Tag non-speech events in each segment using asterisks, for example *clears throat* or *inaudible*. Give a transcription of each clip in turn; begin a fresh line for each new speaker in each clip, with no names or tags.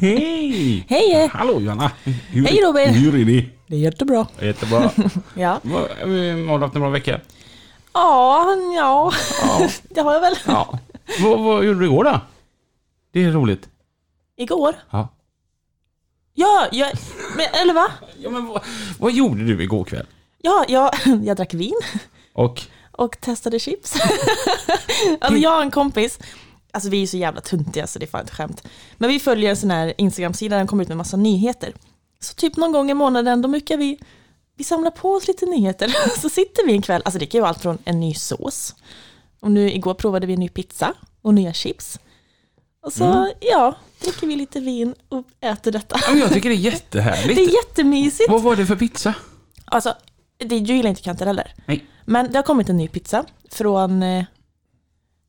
Hej!
Hej!
Hallå Johanna! Hur,
Hej, Robin.
Hur är det?
Det är jättebra.
Jättebra. *laughs*
Ja.
Eh, Har du haft en bra vecka?
Ja, ja.
Ja. *laughs*
Det har jag väl.
ja. vad, vad gjorde du igår då? Det är roligt.
Igår.
Ja.
Ja, jag, men, eller va?
ja men vad, vad gjorde du igår kväll?
Ja, jag, *laughs* jag drack vin
Och?
och testade chips. alltså jag har en kompis, alltså vi är så jävla tuntiga så det är fan ett skämt. Men vi följer en sån här Instagram-sida där den kommer ut med massa nyheter. Så typ någon gång i månaden då brukar vi, vi samlar på oss lite nyheter. *laughs* Så sitter vi en kväll, alltså det kan ju vara allt från en ny sås. Och nu igår provade vi en ny pizza och nya chips. Och så, ja, dricker vi lite vin och äter detta.
Ja, jag tycker det är jättehärligt. *laughs*
Det är jättemysigt.
Vad var det för pizza?
Alltså, det, du gillar inte kantareller.
Nej.
Men det har kommit en ny pizza från, eh,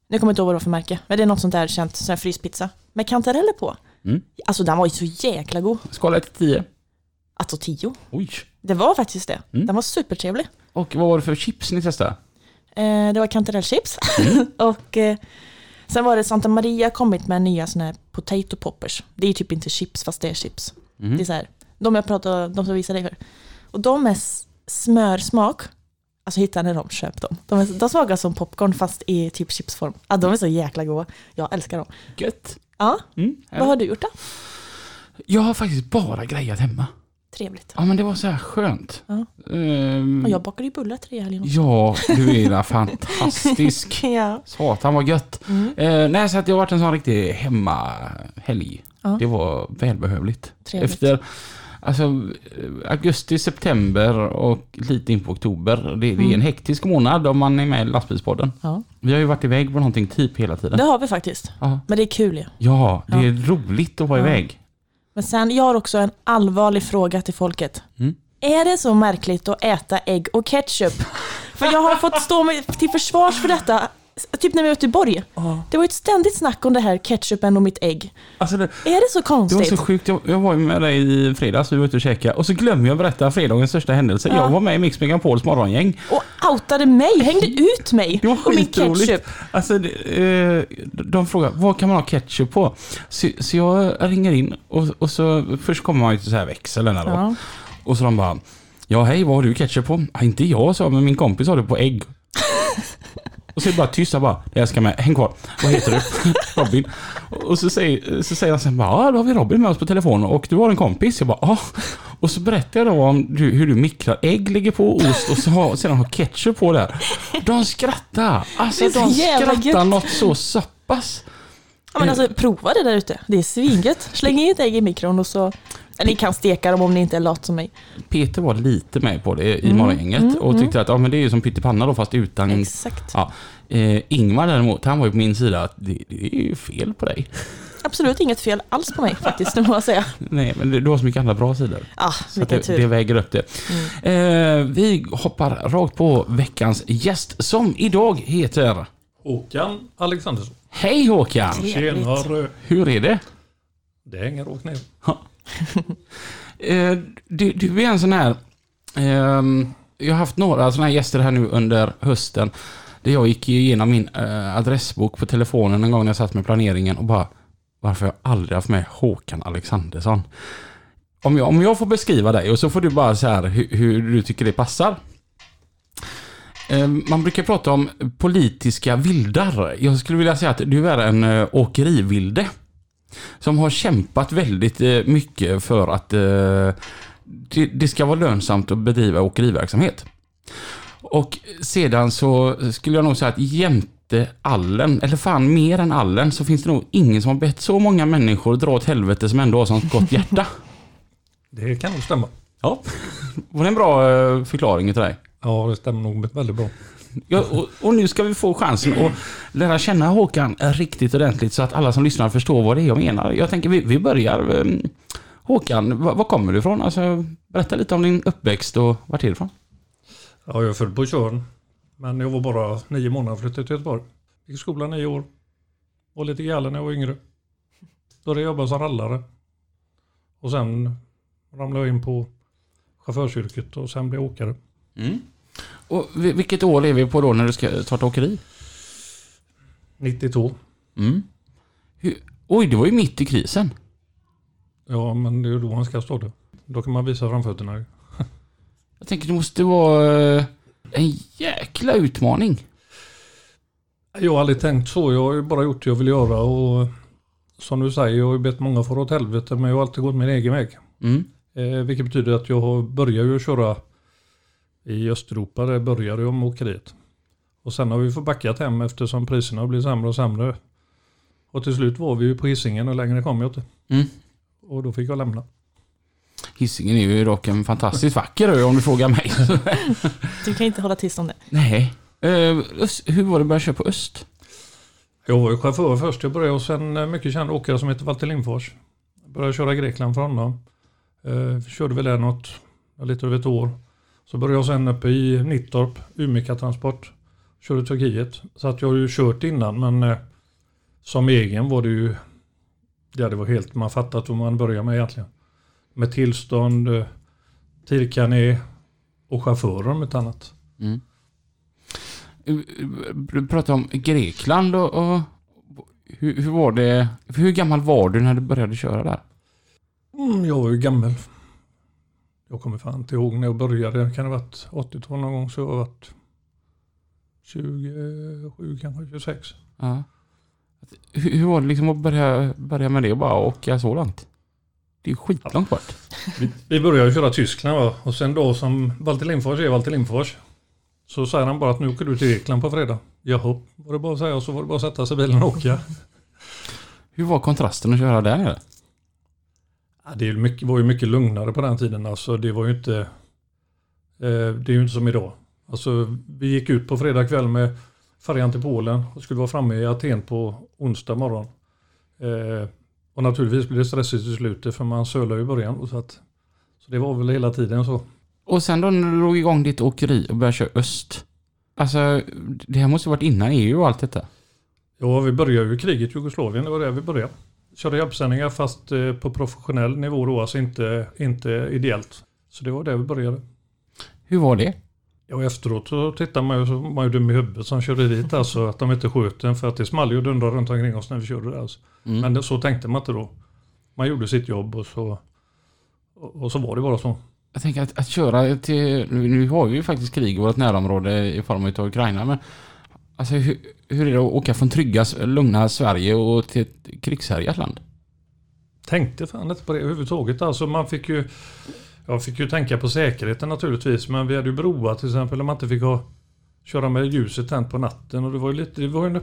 nu kommer jag inte ihåg vad det var för märke, men det är något sånt där känt, sån här fryspizza. Med kantareller på.
Mm.
Alltså den var ju så jäkla god.
Skala 1 till 10.
Alltså tio.
Oj.
Det var faktiskt det.
Mm.
Den var supertrevlig.
Och vad var det för chips ni testade?
Eh, det var kantarellchips. *laughs* och eh, sen var det Santa Maria kommit med nya såna här potato poppers. Det är typ inte chips fast det är chips.
Mm.
Det är så här, de jag pratade de som jag visade dig för. Och de är smörsmak. Alltså hittar ni dem, köp dem. De, är, de smakar som popcorn fast i typ chipsform. Ja, de är så jäkla goda. Jag älskar dem.
Gött.
Ja,
Mm.
vad har du gjort då?
Jag har faktiskt bara grejat hemma.
Trevligt.
Ja men det var så här skönt.
Ja.
Ehm,
Och jag bakade ju bullar till dig i helgen också.
Ja, du är fantastisk. *laughs*
Ja.
Satan vad gött.
Mm.
Eh, nej, så att det har varit en sån riktig hemmahelg.
Ja.
Det var välbehövligt.
Trevligt.
Efter alltså, augusti, september och lite in på oktober. Det, det är en hektisk månad om man är med i lastbilspodden.
ja,
Vi har ju varit iväg på någonting typ hela tiden.
det har vi faktiskt.
Ja,
Men det är kul ju.
ja det är roligt att vara iväg.
Men sen, jag har också en allvarlig fråga till folket.
Mm.
Är det så märkligt att äta ägg och ketchup? För jag har fått stå till försvars för detta, typ när vi var i Göteborg. Det var ett ständigt snack om det här ketchupen och mitt ägg.
Alltså det,
Är det så
det var
konstigt?
så sjukt. Jag, jag var ju med dig i fredags, vi var ute och käkade. Och så glömde jag berätta fredagens största händelse.
Ja.
Jag var med i Mix Megapols morgongäng.
Och outade mig, hängde ut mig och min ketchup.
Alltså, det, eh, de frågar vad kan man ha ketchup på? Så, så jag ringer in och, och så först kommer man ju till så här växeln då.
Ja.
Och så de bara Ja hej, vad har du ketchup på? Ja, inte jag sa men min kompis har det på ägg. Och så är det bara tyst, jag bara jag ska med, häng kvar. Vad heter du? *laughs* Robin. Och så säger, så säger han sen bara ja då har vi Robin med oss på telefon och du har en kompis. Jag bara ja. Och så berättar jag då om du, hur du mikrar ägg, lägger på ost och så har, sedan har ketchup på där. De skrattar. Alltså de skrattar
gött.
något så sappas.
Ja, men alltså, prova det där ute. Det är svingött. Släng in ett ägg i mikron och så... Ni kan steka dem om ni inte är lat som mig.
Peter var lite med på det i
Mm,
morgongänget
mm,
och tyckte att ja, men det är ju som pyttipanna då fast utan
Exakt.
Ja. Eh, Ingvar däremot, han var ju på min sida att det, det är ju fel på dig.
Absolut inget fel alls på mig faktiskt, det må jag säga. *laughs*
Nej, men det- du har så mycket andra bra sidor.
Ah,
Så det,
tur.
det väger upp det.
Mm.
Eh, vi hoppar rakt på veckans gäst som idag heter
Håkan Alexandersson.
Hej Håkan!
Tjenare.
Hur är det?
Det hänger rakt ner.
Du, du är en sån här... ehm, jag har haft några såna här gäster här nu under hösten. Där jag gick igenom min eh, adressbok på telefonen en gång när jag satt med planeringen och bara... Varför har jag aldrig haft med Håkan Alexandersson? Om jag, om jag får beskriva dig och så får du bara så här hur, hur du tycker det passar. Eh, Man brukar prata om politiska vildar. Jag skulle vilja säga att du är en eh, åkerivilde. Som har kämpat väldigt eh, mycket för att eh, det, ska vara lönsamt att bedriva åkeriverksamhet. Och sedan så skulle jag nog säga att jämte allen, eller fan mer än allen, så finns det nog ingen som har bett så många människor dra åt helvete som ändå har sånt gott hjärta.
Det kan nog stämma.
Ja, var det en bra förklaring till dig?
Ja, det stämmer nog väldigt bra.
Ja, och, och nu ska vi få chansen att lära känna Håkan riktigt ordentligt så att alla som lyssnar förstår vad det är jag menar. Jag tänker vi, vi börjar. ehm, Håkan, var, var kommer du ifrån? Alltså, berätta lite om din uppväxt och vart är du ifrån?
Ja, jag är född på Tjörn. Men jag var bara nio månader och flyttade till Göteborg. Gick i skolan nio år. Var lite galen när jag var yngre. Började jobba som rallare. Och sen ramlade jag in på chaufförsyrket och sen blev jag åkare.
Mm. Och vi- vilket år är vi på då när du ska starta åkeri?
92.
Mm. Hur, oj, det var ju mitt i krisen.
Ja, men det är ju då man ska starta. Då kan man visa framfötterna.
Jag tänker det måste vara eh, en jäkla utmaning.
Jag har aldrig tänkt så. Jag har ju bara gjort det jag vill göra. Och som du säger, jag har ju bett många fara åt helvete. Men jag har alltid gått min egen väg.
Mm.
Eh, vilket betyder att jag har, börjar ju köra i Östeuropa. Där började jag med åkeriet. Och sen har vi fått backat hem eftersom priserna har blivit sämre och sämre. Och till slut var vi ju på Hisingen och längre kom jag inte.
Mm.
Och då fick jag lämna.
Hisingen är ju dock en fantastiskt vacker ö om du frågar mig. *laughs*
Du kan inte hålla tyst om det.
Nej. Öst, hur var det att börja köra på Öst?
Jag var ju chaufför först. Jag började hos en eh, mycket känd åkare som heter Walter Lindfors. Jag började köra Grekland för honom. Eh, körde väl där något, lite över ett år. Så började jag sen uppe i Nittorp, Umika Transport. Körde Turkiet. Så att jag har ju kört innan men eh, som egen var det ju, ja det var helt, man fattat vad man börjar med egentligen. Med tillstånd, eh, och chaufförer om ett annat.
Mm. Eh, Du pratade om Grekland och, och hur, hur var det? Hur gammal var du när du började köra där?
Mm, jag var ju gammal. Jag kommer fan inte ihåg när jag började. Kan det ha varit 80-tal någon gång så jag har varit 27, kanske 26.
Ja. Hur, hur var det liksom att börja, börja med det och bara åka så långt? Det är ju skitlångt bort.
Vi, vi började köra Tyskland va? och sen då som Walter Lindfors är Walter Lindfors. Så säger han bara att nu åker du till Grekland på fredag. Jaha, var det bara att säga och så var det bara att sätta sig i bilen och åka.
Hur var kontrasten att köra där?
Ja, det ju mycket, var ju mycket lugnare på den tiden. Alltså, det var ju inte... Eh, det är ju inte som idag. Alltså, vi gick ut på fredag kväll med färjan till Polen och skulle vara framme i Aten på onsdag morgon. Eh, och naturligtvis blev det stressigt i slutet för man sölade i början. Så, att, så det var väl hela tiden så.
Och sen då när du drog igång ditt åkeri och började köra öst. Alltså, det här måste varit innan EU och allt detta.
Ja, vi började ju kriget i Jugoslavien. Det var där vi började. Körde hjälpsändningar fast eh, på professionell nivå då, alltså inte, inte ideellt. Så det var där vi började.
Hur var det?
Ja, efteråt så tittar man ju så man ju dum i huvudet som körde dit alltså. Att de inte sköt den för att det small ju och dundrade runt omkring oss när vi körde där. Alltså.
Mm.
Men det, så tänkte man inte då. Man gjorde sitt jobb och så, och, och så var det bara så.
Jag tänker att, att köra till... Nu har vi ju faktiskt krig i vårt närområde i form av Ukraina, men... Alltså hur, hur är det att åka från trygga, lugna Sverige och till ett krigshärjat land?
Tänkte fan inte på det överhuvudtaget. Alltså man fick ju... Jag fick ju tänka på säkerheten naturligtvis. Men vi hade ju broar till exempel där man inte fick ha, köra med ljuset tänt på natten. Och det var ju lite... Det var ju en,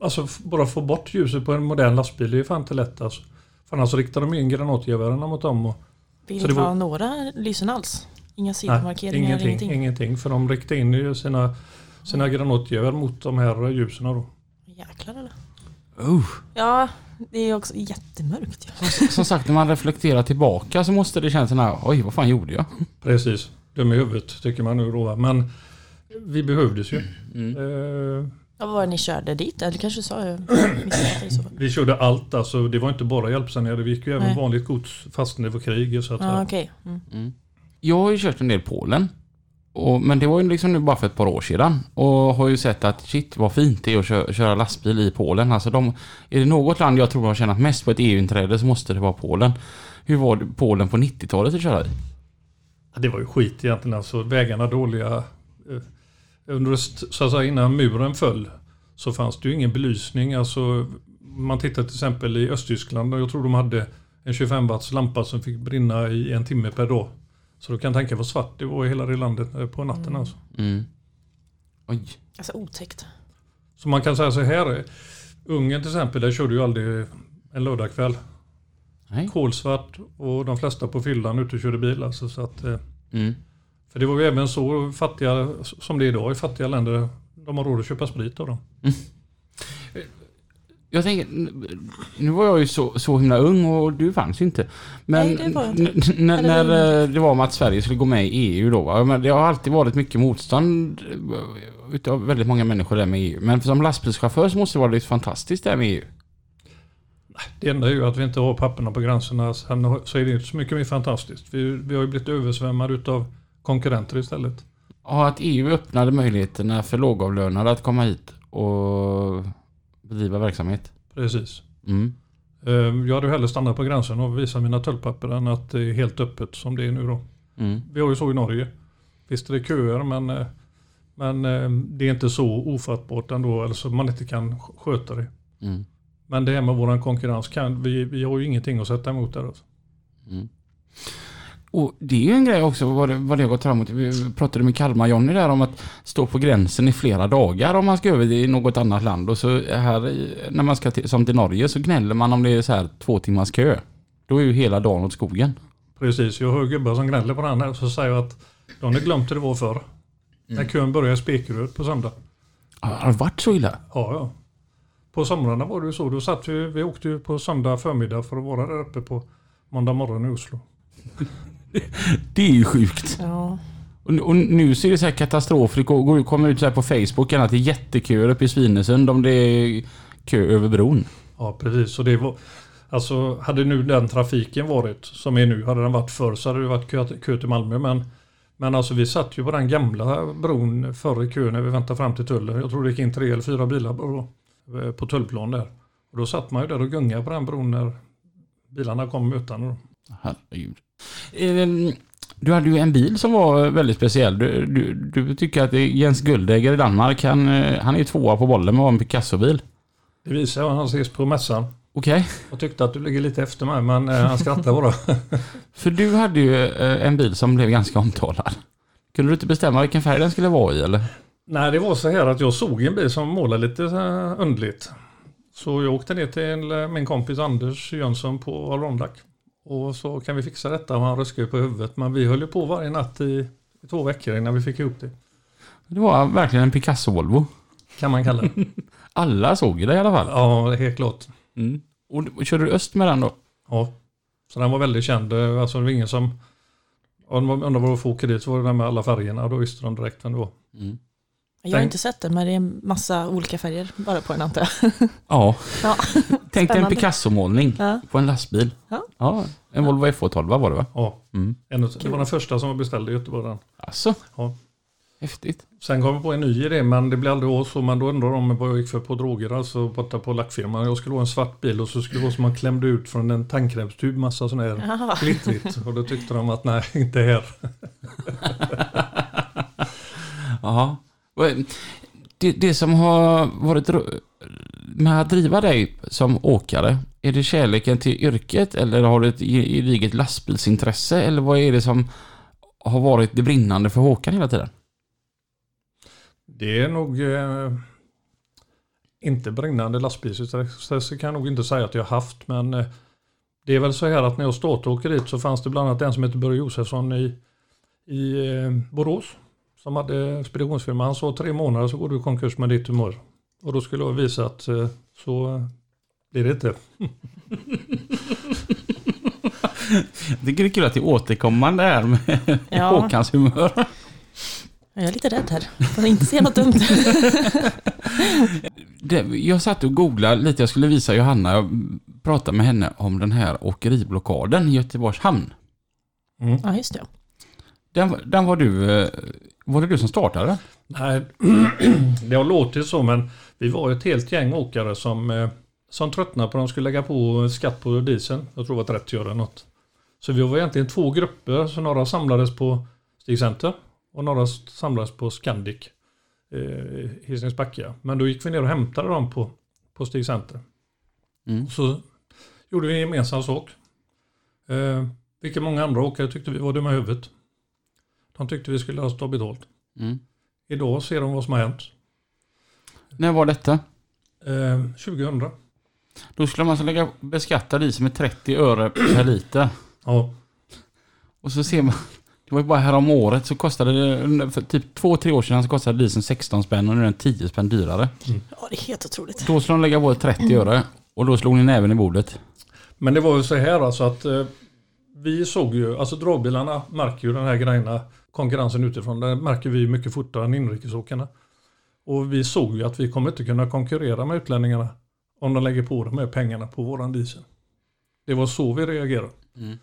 alltså bara få bort ljuset på en modern lastbil det är ju fan inte lätt alltså. För annars riktade de in granatgevärerna mot dem. Och,
Vill
Så
inte
det var-
ha några lysen alls. Inga sidomarkeringar,
ingenting,
ingenting.
ingenting. För de riktade in ju sina, sina granatgevär mot de här ljusen då.
Jäklar eller?
Uh.
Ja, det är också jättemörkt. Ja.
Som sagt, när man reflekterar tillbaka så måste det kännas sån här, oj vad fan gjorde jag?
Precis. Dum i huvudet tycker man nu då. Men vi behövdes ju.
Mm.
Eh,
Ja, vad var det ni körde dit? Eller kanske sa jag fall.
Vi körde allt alltså. Det var inte bara hjälpsändningar. Vi gick ju även
Nej.
vanligt gods fastän det var krig. Så att
Ja,
säga.
okej. Mm.
Mm. Jag har ju kört en del Polen. Och, men det var ju liksom nu bara för ett par år sedan. Och har ju sett att shit vad fint det är att köra, köra lastbil i Polen. Alltså de, är det något land jag tror har tjänat mest på ett EU-inträde så måste det vara Polen. Hur var det Polen på 90-talet att köra i?
Ja, Det var ju skit egentligen. Alltså, vägarna dåliga. Eh, under, så att säga, innan muren föll så fanns det ju ingen belysning. Alltså, man tittar till exempel i Östtyskland och jag tror de hade en 25 watts lampa som fick brinna i en timme per dag. Så du kan tänka vad svart det var i hela det landet eh, på natten.
Mm.
Alltså.
Mm. Oj.
Alltså otäckt.
Så man kan säga så här. eh, Ungern till exempel, där körde ju aldrig en lördagkväll.
Nej.
Kolsvart och de flesta på fyllan ute och körde bil. Alltså, så att, eh,
Mm.
För det var ju även så fattiga som det är idag i fattiga länder. De har råd att köpa sprit av dem.
Jag tänker, nu var jag ju så, så himla ung och du fanns ju inte. Men
Nej, det var inte.
n- n- när, eh, det var om att Sverige skulle gå med i EU då, va? Men det har alltid varit mycket motstånd eh, utav väldigt många människor där med EU. Men som lastbilschaufför så måste det vara lite fantastiskt där med EU.
Det enda är ju att vi inte har papperna på gränserna. Sen så är det inte så mycket mer fantastiskt. Vi, vi har ju blivit översvämmade utav konkurrenter istället.
Ja, att EU öppnade möjligheterna för lågavlönade att komma hit och bedriva verksamhet.
Precis.
Mm.
Eh, Jag hade hellre stannat på gränsen och visat mina tullpapper än att det är helt öppet som det är nu då.
Mm.
Vi har ju så i Norge. Visst är det köer men, eh, men eh, det är inte så ofattbart ändå. Eller så man inte kan sk- sköta det.
Mm.
Men det här med våran konkurrens, kan, vi, vi har ju ingenting att sätta emot där. Alltså.
Mm. Och det är ju en grej också vad det, vad det har gått framåt. Vi pratade med Kalmar-Jonny där om att stå på gränsen i flera dagar om man ska över i något annat land. Och så här när man ska till, som till Norge så gnäller man om det är så här två timmars kö. Då är ju hela dagen åt skogen.
Precis, jag hör gubbar som gnäller på den här så säger jag att de har glömt hur det var förr. När kön började i Spekeröd på söndag.
Har det varit så illa?
Ja, ja. På somrarna var det ju så. Då satt vi, vi åkte ju på söndag förmiddag för att vara där uppe på måndag morgon i Oslo. *laughs*
Det är ju sjukt.
Ja.
Och, och nu ser det så här katastrof. Det går, kommer ut så här på Facebook att det är jätteköer uppe i Svinesund om det är kö över bron.
Ja, precis. Så det var, alltså, hade nu den trafiken varit som är nu, hade den varit förr så hade det varit kö, kö till Malmö. Men, men alltså vi satt ju på den gamla bron förr i kön när vi väntade fram till tullen. Jag tror det gick in tre eller fyra bilar på, på tullplan där. Och då satt man ju där och gungade på den bron när bilarna kom mötande.
Herregud. Ehm, Du hade ju en bil som var väldigt speciell. Du, du, du tycker att Jens Guldäger i Danmark, han, eh, han är tvåa på bollen med en Picasso-bil.
Det visade jag han ses på mässan.
Okej.
Jag tyckte att du ligger lite efter mig men eh, han skrattade bara. *laughs*
För du hade ju eh, en bil som blev ganska omtalad. Kunde du inte bestämma vilken färg den skulle vara i eller?
Nej, det var så här att jag såg en bil som målade lite underligt. Så jag åkte ner till min kompis Anders Jönsson på Alrondack. Och så kan vi fixa detta och han ruskade på huvudet. Men vi höll ju på varje natt i, i två veckor innan vi fick ihop det.
Det var verkligen en Picasso-Volvo.
Kan man kalla det. *laughs*
Alla såg ju det i alla fall.
ja, det är helt klart.
Mm. Och, och körde du öst med den då?
Ja. Så den var väldigt känd. Eh, Alltså det var ingen som... Om de undrade varför åker dit så var det den med alla färgerna och då visste de direkt vem det var.
Mm.
Jag har inte sett den, men det är en massa olika färger bara på den antar jag.
Ja. *laughs*
Ja.
Tänk dig en. Picasso-målning
Ja.
på en lastbil.
Ja.
En Volvo F212 var det va?
Ja,
Mm.
en, det var den första som var beställd i Göteborg. Den.
Alltså.
Ja.
Häftigt.
Sen kom vi på en ny idé men det blev aldrig så. Men då undrade de vad jag gick för på droger. Alltså borta på lackfirman. Jag skulle ha en svart bil och så skulle det vara som man klämde ut från en tandkrämstub massa sån här
Jaha. *laughs*
glittrigt. Och då tyckte de att nej, *laughs* inte här.
Ja. Eh, det, det som har varit med att driva dig som åkare, är det kärleken till yrket eller har du ett gediget lastbilsintresse eller vad är det som har varit det brinnande för Håkan hela tiden?
Det är nog eh, inte brinnande lastbilsintresse kan jag nog inte säga att jag haft. Men eh, det är väl så här att när jag startade åkeriet så fanns det bland annat en som heter Börje Josefsson i, i eh, Borås. Som hade speditionsfirma. Han sa tre månader så går du i konkurs med ditt humör. Och då skulle jag visa att eh, så eh, blir det inte.
Jag *laughs* tycker det är kul att det är återkommande här med *laughs*
Ja,
Håkans humör.
jag är lite rädd här. Jag får inte se något dumt. *laughs*
Det, jag satt och googlade lite, jag skulle visa Johanna, jag pratade med henne om den här åkeriblockaden i Göteborgs hamn.
Mm.
Ja, just det.
Den, den var du, eh, var det du som startade?
Nej, *clears throat* det har låtit så men vi var ett helt gäng åkare som, eh, som tröttnade på att de skulle lägga på skatt på dieseln. Jag tror det var 30 öre något. Så vi var egentligen två grupper. Så några samlades på Stig Center och några samlades på Scandic. Eh, Hisings Backa. Men då gick vi ner och hämtade dem på, på Stig Center.
Mm.
Så gjorde vi en gemensam sak. Eh, vilket många andra åkare tyckte vi var dumma i huvudet. De tyckte vi skulle ha ta betalt.
Mm.
Idag ser de vad som har hänt.
När var detta?
Eh, 2000.
Då skulle man alltså lägga beskatta diesel med 30 öre per liter.
Ja,
Och så ser man, Det var ju bara här om året så kostade det, för typ två, tre år sedan så kostade dieseln 16 spänn och nu är den 10 spänn dyrare.
Ja, det är helt otroligt.
Då skulle de lägga på 30 öre och då slog ni näven i bordet.
Men det var ju så här alltså att eh, vi såg ju, alltså dragbilarna märker ju den här grejerna, konkurrensen utifrån, det märker vi mycket fortare än inrikesåkarna. Och vi såg ju att vi kommer inte kunna konkurrera med utlänningarna om de lägger på de här pengarna på våran diesel. Det var så vi reagerade.
Mm.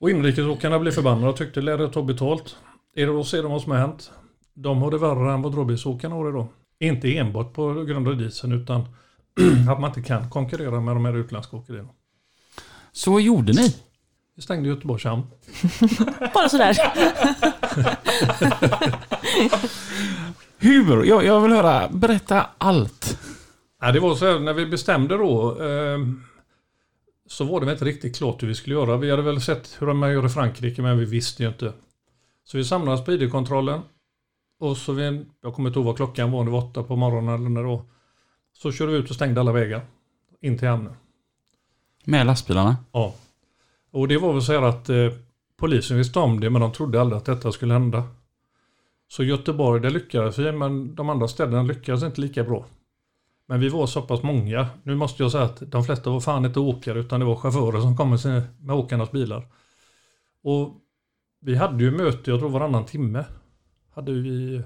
Och inrikesåkarna blev förbannade och tyckte lär det ta betalt. Är det då ser de vad som har hänt. De har det värre än vad dragbilsåkarna har då. Inte enbart på grund av dieseln utan *clears throat* att man inte kan konkurrera med de här utländska åkerierna.
Så vad gjorde ni?
Vi stängde Göteborgs hamn. *laughs*
Bara sådär. *laughs*
Hur? Jag, jag vill höra, berätta allt.
Ja, det var så här, när vi bestämde då eh, så var det väl inte riktigt klart hur vi skulle göra. Vi hade väl sett hur man gör i Frankrike men vi visste ju inte. Så vi samlades på ID-kontrollen. Och så vi, jag kommer inte ihåg vad klockan var, det var åtta på morgonen eller när var. Så körde vi ut och stängde alla vägar in till hamnen.
Med lastbilarna?
Ja. Och det var väl så här att eh, polisen visste om det men de trodde aldrig att detta skulle hända. Så Göteborg, det lyckades vi men de andra städerna lyckades inte lika bra. Men vi var så pass många. Nu måste jag säga att de flesta var fan inte åkare utan det var chaufförer som kom med, med åkarnas bilar. Och vi hade ju möte, jag tror varannan timme. Hade vi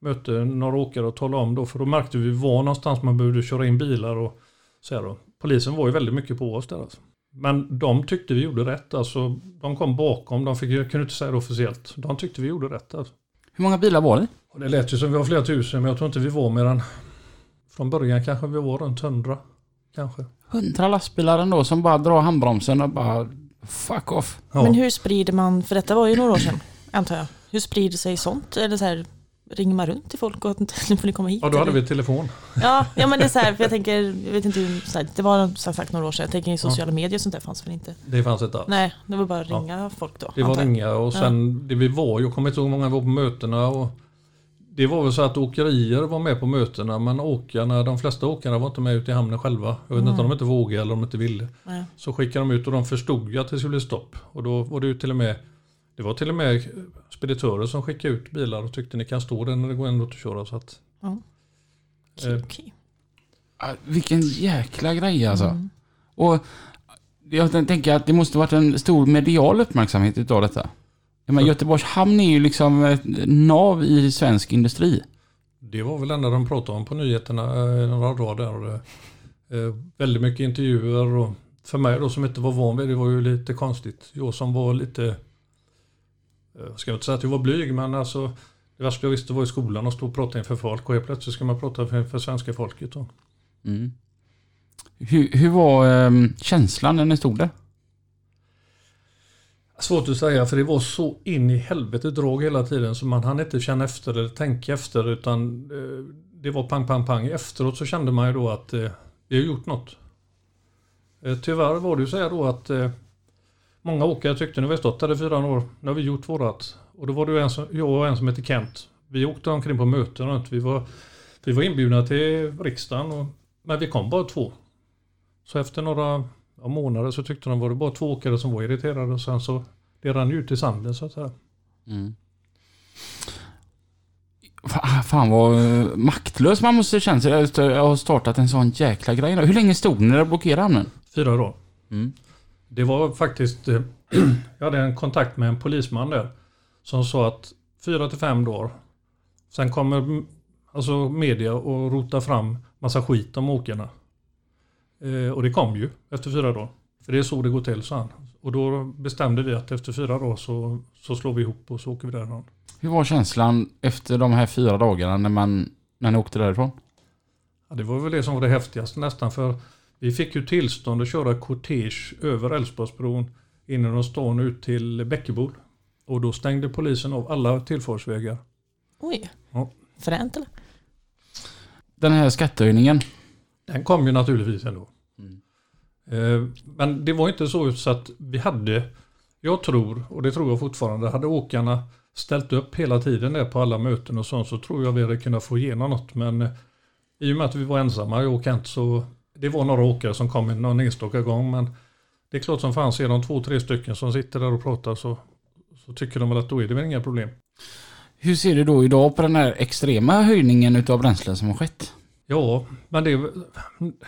möte några åkare och talade om då för då märkte vi var någonstans man behövde köra in bilar och så här då. Polisen var ju väldigt mycket på oss där alltså. Men de tyckte vi gjorde rätt alltså. De kom bakom, de fick, jag kunde inte säga det officiellt. De tyckte vi gjorde rätt alltså.
Hur många bilar var det?
Och det lät ju som vi var flera tusen men jag tror inte vi var mer än från början kanske vi var runt hundra. Kanske.
Hundra lastbilar ändå som bara drar handbromsen och bara fuck off.
Ja.
Men hur sprider man, för detta var ju några år sedan, antar jag. Hur sprider sig sånt? Eller så här, ringer man runt till folk och *laughs* nu får ni komma hit?
ja, då hade
eller?
vi telefon.
Ja, ja men det är så här, *laughs* för jag tänker, jag vet inte hur, så här, det var som sagt några år sedan, jag tänker i sociala medier och sånt där fanns väl inte?
Det fanns inte alls.
Nej, det var bara att ringa folk då.
Det var ringa och sen det vi var, jag kommer inte ihåg hur många vi var på mötena och det var väl så att åkerier var med på mötena men åkarna, de flesta åkarna var inte med ute i hamnen själva. Jag vet inte om de inte vågade eller om de inte ville.
Nej.
Så skickade de ut och de förstod ju att det skulle bli stopp. Och då var det ju till och med det var till och med speditörer som skickade ut bilar och tyckte ni kan stå där när det går ändå att köra. Så att,
Ja.
Eh.
Okej.
Ah, Vilken jäkla grej alltså.
Mm.
Och jag tänker att det måste varit en stor medial uppmärksamhet utav detta. Jag menar, Göteborgs hamn är ju liksom ett nav i svensk industri.
det var väl enda de pratade om på nyheterna eh, några dagar där. Och det, eh, väldigt mycket intervjuer och för mig då som inte var van vid det var ju lite konstigt. Jag som var lite, eh, jag ska inte säga att jag var blyg men alltså det värsta jag visste var i skolan att stå och prata inför folk och helt plötsligt ska man prata för, för svenska folket. Då.
Mm. Hur, hur var ehm, känslan när ni stod där?
Svårt att säga för det var så in i helvete drag hela tiden så man hann inte känna efter eller tänka efter utan eh, det var pang, pang, pang. Efteråt så kände man ju då att eh, vi har gjort något. Eh, tyvärr var det ju så här då att eh, många åkare tyckte nu har vi stått där i fyra år, nu har vi gjort vårat. Och då var det en som, jag och en som hette Kent. Vi åkte omkring på möten runt. Vi var, vi var inbjudna till riksdagen och, men vi kom bara två. Så efter några ja, månader så tyckte de var det bara två åkare som var irriterade och sen så det rann ju ut i sanden så att säga.
Mm. Fa- Fan vad eh, maktlös man måste känna sig efter att ha startat en sån jäkla grej. Hur länge stod ni där och blockerade hamnen?
Fyra dagar.
Mm.
Det var faktiskt, eh, *clears throat* jag hade en kontakt med en polisman där som sa att fyra till fem dagar. Sen kommer mm, alltså media och rota fram massa skit om åkarna. Eh, och det kom ju efter fyra dagar. För det är så det går till, sa han. Och då bestämde vi att efter fyra dagar så, så slår vi ihop och så åker vi därifrån.
Hur var känslan efter de här fyra dagarna när, man, när ni åkte därifrån?
Ja, det var väl det som var det häftigaste nästan för vi fick ju tillstånd att köra kortege över Älvsborgsbron innan stan ut till Bäckebol. Och då stängde polisen av alla tillfartsvägar.
Oj.
Ja.
Fränt eller?
Den här skattehöjningen.
Den kom ju naturligtvis ändå.
Mm.
Eh, Men det var inte så så att vi hade, jag tror, och det tror jag fortfarande, hade åkarna ställt upp hela tiden där på alla möten och sånt så tror jag vi hade kunnat få igenom något. Men eh, i och med att vi var ensamma, jag och Kent, så det var några åkare som kom någon enstaka gång. Men det är klart som fan ser de två, tre stycken som sitter där och pratar så, så tycker de väl att då är det väl inga problem.
Hur ser du då idag på den här extrema höjningen utav bränslen som har skett?
Ja, men det,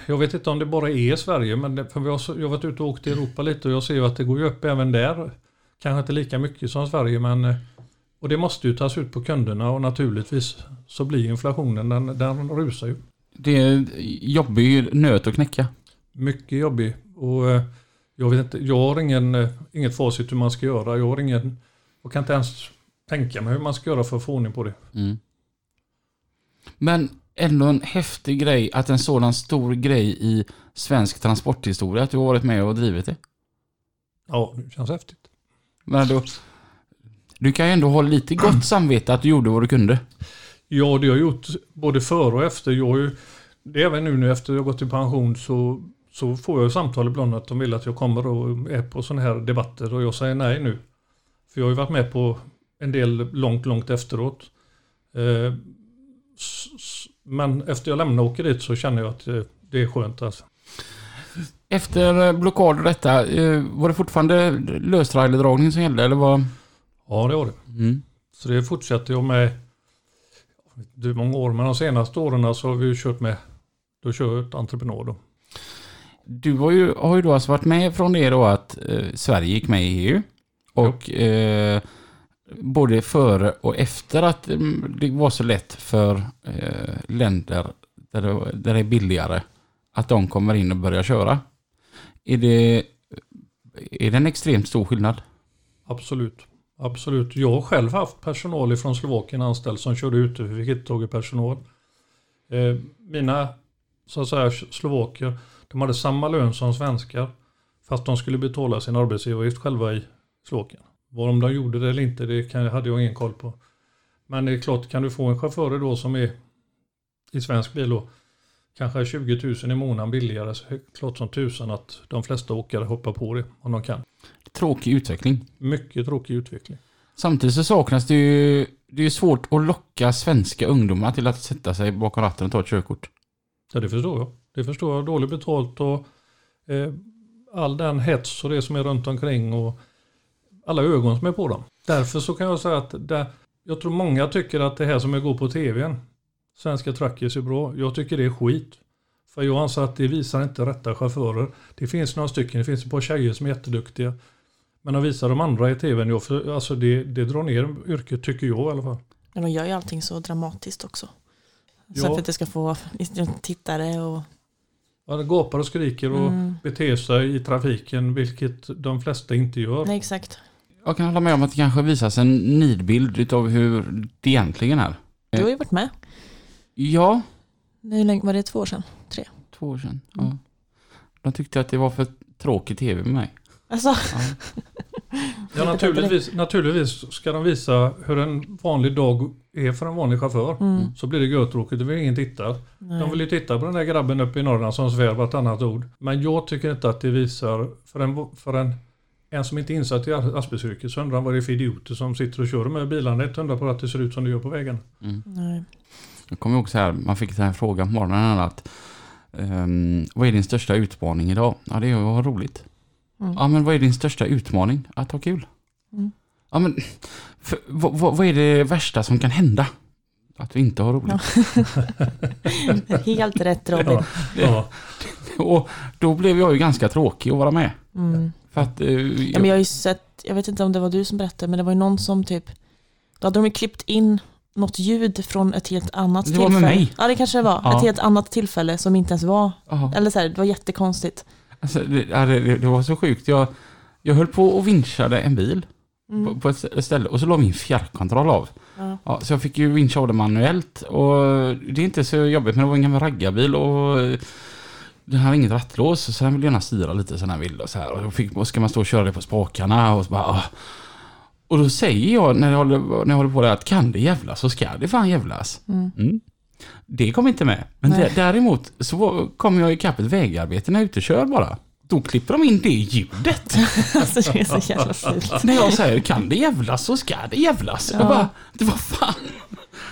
jag vet inte om det bara är Sverige, men det, för vi har, jag har varit ute och åkt i Europa lite och jag ser ju att det går ju upp även där. Kanske inte lika mycket som Sverige, men och det måste ju tas ut på kunderna och naturligtvis så blir inflationen, den, den rusar ju.
Det är en jobbig nöt att knäcka.
Mycket jobbig. Och eh, jag vet inte, jag har ingen, eh, inget facit hur man ska göra. Jag har ingen, och kan inte ens tänka mig hur man ska göra för att få ordning på det.
Mm. Men ändå en häftig grej att en sådan stor grej i svensk transporthistoria, att du har varit med och drivit det.
Ja, det känns häftigt.
Men då, du kan ju ändå ha lite gott samvete att du gjorde vad du kunde.
Ja, det har jag gjort både före och efter. Jag ju, det är även nu, nu efter jag gått i pension så, så får jag samtal ibland att de vill att jag kommer och är på sådana här debatter och jag säger nej nu. För jag har ju varit med på en del långt, långt efteråt. Eh, men efter jag lämnar och åker dit så känner jag att eh, det är skönt. Alltså.
Efter eh, blockad och detta, var det fortfarande löstrailerdragning som gällde eller vad?
Ja, det var det.
Mm.
Så det fortsätter jag med. Hur många år, men de senaste åren så har vi ju kört med. Då kör jag ett entreprenad då.
Du har ju, har ju då alltså varit med från det då att eh, Sverige gick med i EU. Och eh, både före och efter att mm, det var så lätt för eh, länder där det, där det är billigare att de kommer in och börjar köra. Är det, är det en extremt stor skillnad?
Absolut. Absolut. Jag har själv haft personal från Slovakien anställd som körde ute för vi fick inte tag i personal. Eh, mina så att säga, slovaker, de hade samma lön som svenskar. Fast de skulle betala sin arbetsgivaravgift själva i Slovakien. Var om de gjorde det eller inte, det kan, hade jag ingen koll på. Men det är klart, kan du få en chaufför då som är i svensk bil då, kanske 20 000 i månaden billigare, så klart som tusan att de flesta åkare hoppar på det om de kan.
Tråkig utveckling.
Mycket tråkig utveckling.
Samtidigt så saknas det ju... Det är ju svårt att locka svenska ungdomar till att sätta sig bakom ratten och ta ett körkort.
Ja, det förstår jag. Det förstår jag. Dåligt betalt och eh, all den hets och det som är runt omkring och alla ögon som är på dem. Därför så kan jag säga att det, jag tror många tycker att det här som jag går på tvn, Svenska Truckers är bra. Jag tycker det är skit. För jag anser att det visar inte rätta chaufförer. Det finns några stycken, det finns ett par tjejer som är jätteduktiga. Men att visa de andra i tvn, jag, för, alltså det, det drar ner yrket tycker jag i alla fall.
Men de gör ju allting så dramatiskt också. Så
Ja.
för att det ska få tittare och...
Ja, det gapar och skriker och
Mm.
beter sig i trafiken, vilket de flesta inte gör.
Nej, exakt.
Jag kan hålla med om att det kanske visas en nidbild utav hur det egentligen är.
Du har ju varit med.
Ja,
Hur länge var det? Två år sedan?
två år sedan. Ja.
Mm.
De tyckte att det var för tråkig tv med mig.
Alltså,
Ja. *laughs*
Ja, naturligtvis, naturligtvis ska de visa hur en vanlig dag är för en vanlig chaufför.
mm.
Så blir det görtråkigt, det vill ingen titta.
Nej.
De vill ju titta på den där grabben uppe i Norrland som svär vartannat ord. Men jag tycker inte att det visar, för en, för en, en som inte är insatt i asbestyrket så undrar vad det är för idioter som sitter och kör de här bilarna. Inte undra på att det ser ut som det gör på vägen.
Mm.
Nej.
Jag kommer ihåg så här, man fick den här frågan på morgonen att ehm, vad är din största utmaning idag? Ja, det är att ha roligt.
Mm.
Ja, men vad är din största utmaning? Att ha kul.
Mm.
Ja, men för, vad, vad, vad är det värsta som kan hända? Att vi inte har roligt. *laughs*
Helt rätt Robin.
Ja, ja. *laughs*
Och då blev jag ju ganska tråkig att vara med.
Mm.
För att... eh,
Ja, men jag har ju sett, jag vet inte om det var du som berättade, men det var ju någon som typ, då hade de ju klippt in något ljud från ett helt annat
Det var
tillfälle.
med mig.
Ja, det kanske det var.
Ja.
Ett helt annat tillfälle som inte ens var,
ja.
eller så här, det var jättekonstigt.
Alltså, det, det, det var så sjukt. Jag, jag höll på och vinschade en bil
Mm.
på, på ett ställe och så la min fjärrkontroll av.
Ja.
Ja, så jag fick ju vincha av det manuellt och det är inte så jobbigt men det var en gammal raggarbil och eh, den hade inget rattlås så den ville gärna styra lite som den vill och så här. Och då fick, och ska man stå och köra det på spakarna och så bara... ah. Och då säger jag när jag håller, när jag håller på det att kan det jävlas så ska det fan jävlas.
Mm.
Mm. Det kom inte med. Men
Nej.
dä- däremot så var- kom jag ikapp ett vägarbete när jag är ute och kör bara. Då klipper de in det ljudet. *laughs*
Alltså det är så jävla fult. *laughs*
när jag säger kan det jävlas så ska det jävlas.
Ja.
Jag bara, det var fan.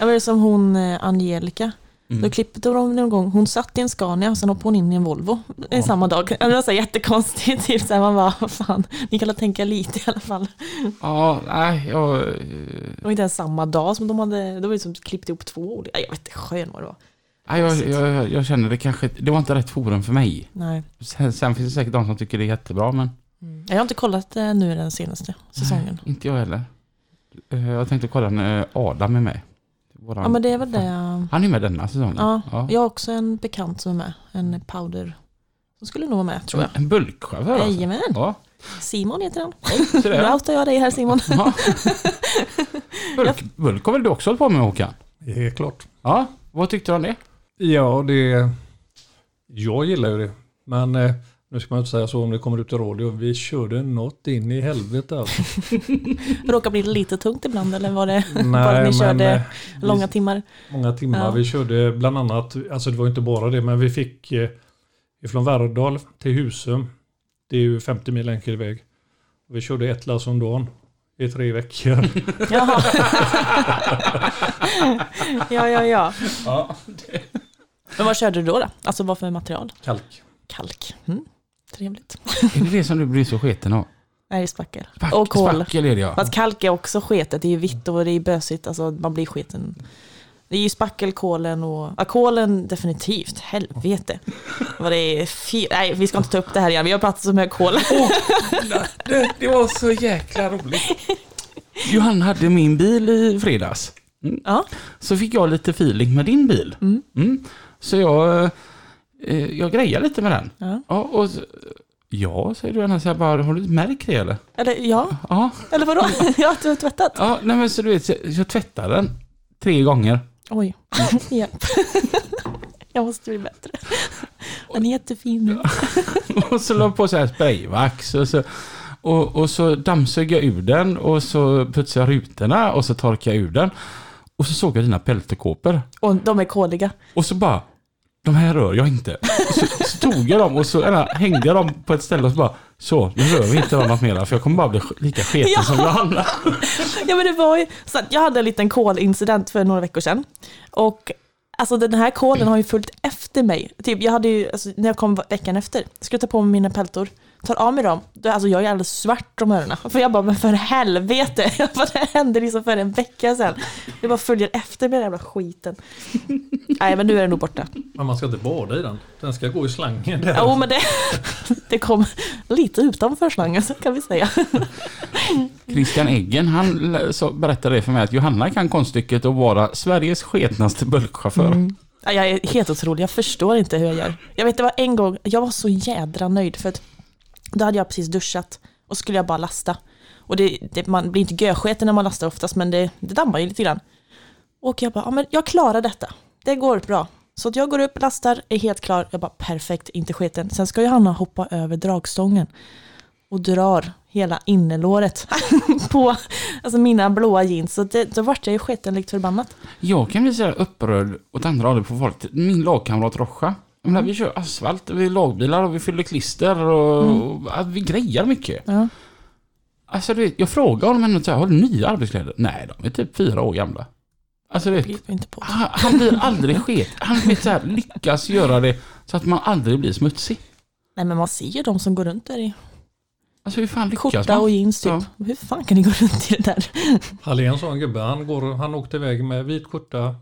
Ja, det är som hon eh, Angelica.
Mm.
Då klippte de någon gång, hon satt i en Scania och sen hoppade hon in i en Volvo i samma dag. Det var så här jättekonstigt, typ så här, man bara, vad fan, ni kan tänka lite i alla fall.
Ja, nej, jag... eh,
Det var inte ens samma dag som de hade, de var liksom klippt ihop två olika, jag vet inte, skön vad det var.
nej, jag, jag, jag känner det kanske... Det var inte rätt forum för mig.
Nej.
Sen, sen finns det säkert de som tycker det är jättebra, men...
Mm. Jag har inte kollat eh, nu den senaste säsongen.
Inte jag heller. Eh, Jag tänkte kolla när Adam är med. Våran,
Ja men det är väl det.
Han är med denna säsongen.
Ja,
Ja.
jag har också en bekant som är med, en powder. Som skulle nog vara med tror jag.
En bulkchaufför alltså.
Jajamän,
Ja,
Simon heter han.
så
Nu outar jag dig här Simon.
Ja. *laughs* Bulk, bulk har väl du också hållit på med Håkan?
Det är klart.
Ja, vad tyckte du om det?
Ja, det... Jag gillar ju det. Men eh, nu ska man inte säga så om det kommer ut i radio. Vi körde något in i helvete alltså. *laughs*
Råkar bli lite tungt ibland eller var det bara
Nej,
ni körde
eh,
långa timmar?
Många timmar.
Ja.
Vi körde bland annat, alltså det var inte bara det, men vi fick eh, ifrån Värrdal till Husum. Det är ju 50 mil enkel väg. Vi körde ett lass om dagen i tre veckor. *laughs*
Jaha. ja, ja, ja.
Ja.
Men vad körde du då? då? Alltså vad för material?
Kalk.
Kalk. Mm. Trevligt.
Är det det som du blir så sketen av?
Nej, spackel.
Spack,
Och kol.
Spackel är det ja.
Fast kalk är också sketet. Det är vitt och det är bösigt. Alltså man blir sketen. Det är ju spackelkolen och... Ja, kolen definitivt. Helvete. Vad det är. Nej, vi ska inte ta upp det här igen. Vi har pratat så mycket kol.
Det, det var så jäkla roligt. Johanna hade min bil i fredags.
Ja.
Så fick jag lite feeling med din bil.
Mm.
Mm. Så jag, eh, jag grejar lite med den.
Ja.
Ja, och, ja säger du Anna, så jag bara, har du märkt det eller?
Eller ja.
Ja,
Eller vadå? *laughs* Ja, du har tvättat?
ja nej men så du vet, jag, jag tvättade den tre gånger.
Oj. *laughs* Hjälp. Jag måste bli bättre. Den är jättefin nu. *laughs*
Och så la på så här sprayvax och så, och, och så dammsög jag ur den och så putsade jag rutorna och så torkade jag ur den. Och så såg jag dina pelterkåpor.
Och de är koliga.
Och så bara, de här rör jag inte. Så, så tog jag dem och så eller, hängde jag dem på ett ställe och så bara, så, nu rör vi inte dem något mer för jag kommer bara bli lika sketen
Ja.
som Johanna. *laughs*
Ja men det var ju så jag hade en liten kolincident för några veckor sedan. Och alltså den här kolen har ju följt efter mig. Typ jag hade ju, alltså, när jag kom veckan efter, skulle ta på mig mina peltor, tar av mig dem, då, alltså jag är alldeles svart om öronen. För jag bara, men för helvete, *laughs* jag bara, det hände liksom för en vecka sedan. Det bara följer efter med den jävla skiten. *laughs* Nej men nu är den nog borta.
Men man ska inte bada i den. Den ska gå i slangen.
Jo men det, *laughs* det kom lite utanför slangen så kan vi säga.
Christian Eggen, han berättade det för mig att Johanna kan konststycket att vara Sveriges sketnaste bulkchaufför.
Mm. Ja, Jag är helt otrolig, jag förstår inte hur jag gör. Jag vet det var en gång, jag var så jädra nöjd för att då hade jag precis duschat och skulle jag bara lasta. Och det, det, man blir inte görsketen när man lastar oftast men det, det dammar ju lite grann. Och jag bara, ja men jag klarar detta. Det går bra. Så att jag går upp, lastar, är helt klar. Jag bara, perfekt, inte sketen. Sen ska Johanna hoppa över dragstången och drar hela innerlåret *laughs* på alltså mina blåa jeans. Så det, då vart jag ju sketen likt förbannat.
Jag kan bli så upprörd åt andra hållet på folk. Min lagkamrat Rocha. Menar, vi kör asfalt, vi är lagbilar och vi fyller klister och, och att vi grejar mycket.
Ja.
Alltså du vet, jag frågar honom ändå så här, har du nya arbetskläder? Nej, de är typ fyra år gamla. Alltså du vet,
Begriper inte på.
han, han blir aldrig sket. Han vet så här, lyckas göra det så att man aldrig blir smutsig.
Nej men man ser ju de som går runt där i
Alltså hur fan lyckas
skjorta
man?
och jeans typ.
Ja.
Hur fan kan ni gå runt i det där?
Hallén sa en gubbe, han, går, han åkte iväg med vit skjorta,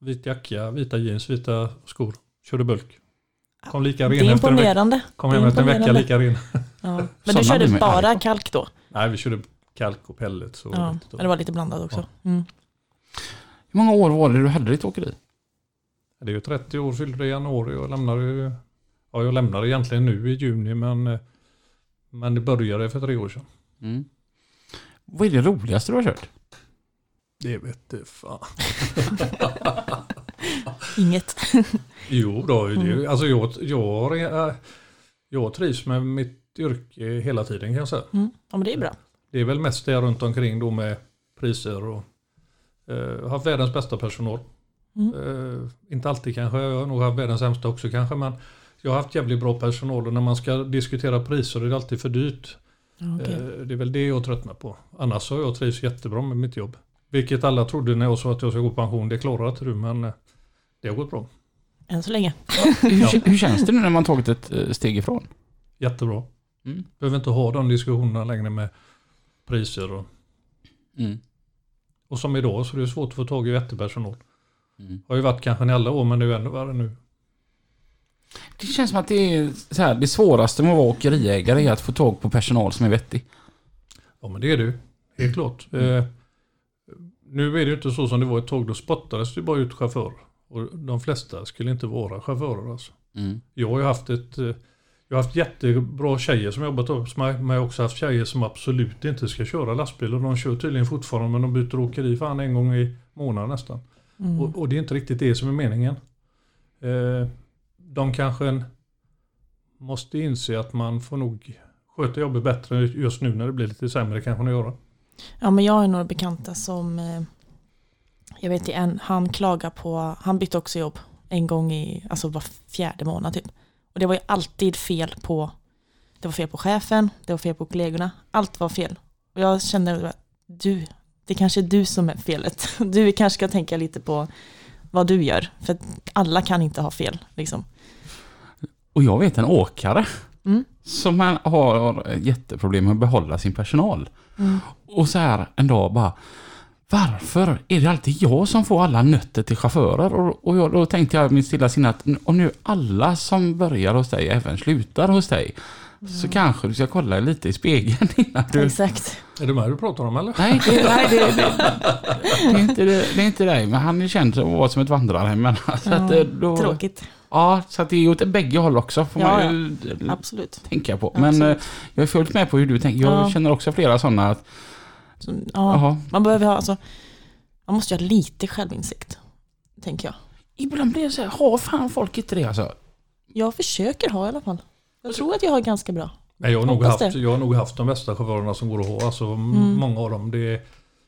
vit jacka, vita jeans, vita skor. Körde bulk. Kom lika
Det
ren
är
efter en vecka.
imponerande.
Kom
Det
hem efter en vecka
imponerande.
lika ren.
Ja. Men *laughs*
Sådana
du körde
arg
bara
på.
kalk då?
Nej, vi körde kalk och pellets. Och
Ja, men det var lite blandat också. Mm.
Hur många år var det du hade ditt åkeri?
Det är ju 30 år, fyllde det i januari. Jag lämnade, ju- ja, jag lämnade egentligen nu i juni men, eh, men det började för tre år sedan.
Mm. Vad är det roligaste du har kört?
Det vet du fan. *laughs* *laughs*
Inget. *laughs*
Jo då, det,
Mm.
alltså jag, jag, jag, jag trivs med mitt yrke hela tiden kan jag säga.
Mm. Ja men det är bra.
Det är väl mest det runt omkring då med priser och eh, haft världens bästa personal.
Mm.
Eh, inte alltid kanske, jag har nog haft världens sämsta också kanske men jag har haft jävligt bra personal och när man ska diskutera priser är det alltid för dyrt.
Okej.
Eh, det är väl det jag tröttnar på. Annars har jag trivs jättebra med mitt jobb. Vilket alla trodde när jag sa att jag ska gå i pension, det klarar inte du men eh, Det har gått bra.
Än så länge.
Hur, hur känns det nu när man tagit ett eh, steg ifrån?
Jättebra.
Mm.
Behöver inte ha de diskussionerna längre med priser och,
Mm.
och som idag så är det svårt att få tag i vettig personal.
Mm.
Har ju varit kanske i alla år men det är ju ännu värre nu.
Det känns som att det är så här, det svåraste med att vara åkeriägare är att få tag på personal som är vettig.
Ja men det är det ju. Helt klart. Eh, nu är det ju inte så som det var ett tag. Då spottades det bara ut chaufförer. Och de flesta skulle inte vara chaufförer alltså.
Mm.
Jag har ju haft ett... eh, Jag har haft jättebra tjejer som jobbat hos mig. Men jag har också haft tjejer som absolut inte ska köra lastbil. Och de kör tydligen fortfarande men de byter åkeri fan en gång i månaden nästan.
Mm.
Och, och det är inte riktigt det som är meningen. Eh, de kanske måste inse att man får nog sköta jobbet bättre just nu när det blir lite sämre kanske man göra.
Ja men jag har några bekanta som eh, Jag vet en, han klagar på Han bytte också jobb En gång i, alltså var fjärde månad typ Och det var ju alltid fel på Det var fel på chefen Det var fel på kollegorna Allt var fel Och jag kände att du Det kanske är du som är felet *laughs* Du kanske ska tänka lite på Vad du gör För alla kan inte ha fel liksom
Och jag vet en åkare
Mm.
som har jätteproblem med att behålla sin personal.
Mm.
Och så här en dag bara varför är det alltid jag som får alla nötter till chaufförer? Och, och jag, då tänkte jag i mitt stilla sinne att om nu alla som börjar hos dig även slutar hos dig så kanske du ska kolla lite i spegeln *laughs* innan du...
Exakt
Är det mig du pratar om eller?
Nej, det, nej det, det, *laughs* det, är inte, det, det är inte dig, men han är känd att vara som ett vandrarhem. Men, *laughs* så att,
Ja,
eh, då,
Tråkigt
Ja, så att det är ju åt bägge håll också, får
Ja,
man ju
Absolut
tänka på. Men
Absolut.
eh, jag är fullt med på hur du tänker. Jag
Ja.
känner också flera sådana att,
Så, ja. Man behöver ha, alltså, man måste ju ha lite självinsikt, tänker jag.
ibland blir det så här, har fan folk inte det alltså?
Jag försöker ha i alla fall. Jag tror att jag har ganska bra.
Nej, jag, har nog haft, jag har nog haft de bästa chaufförerna som går att ha. Alltså,
Mm.
Många av dem. Det är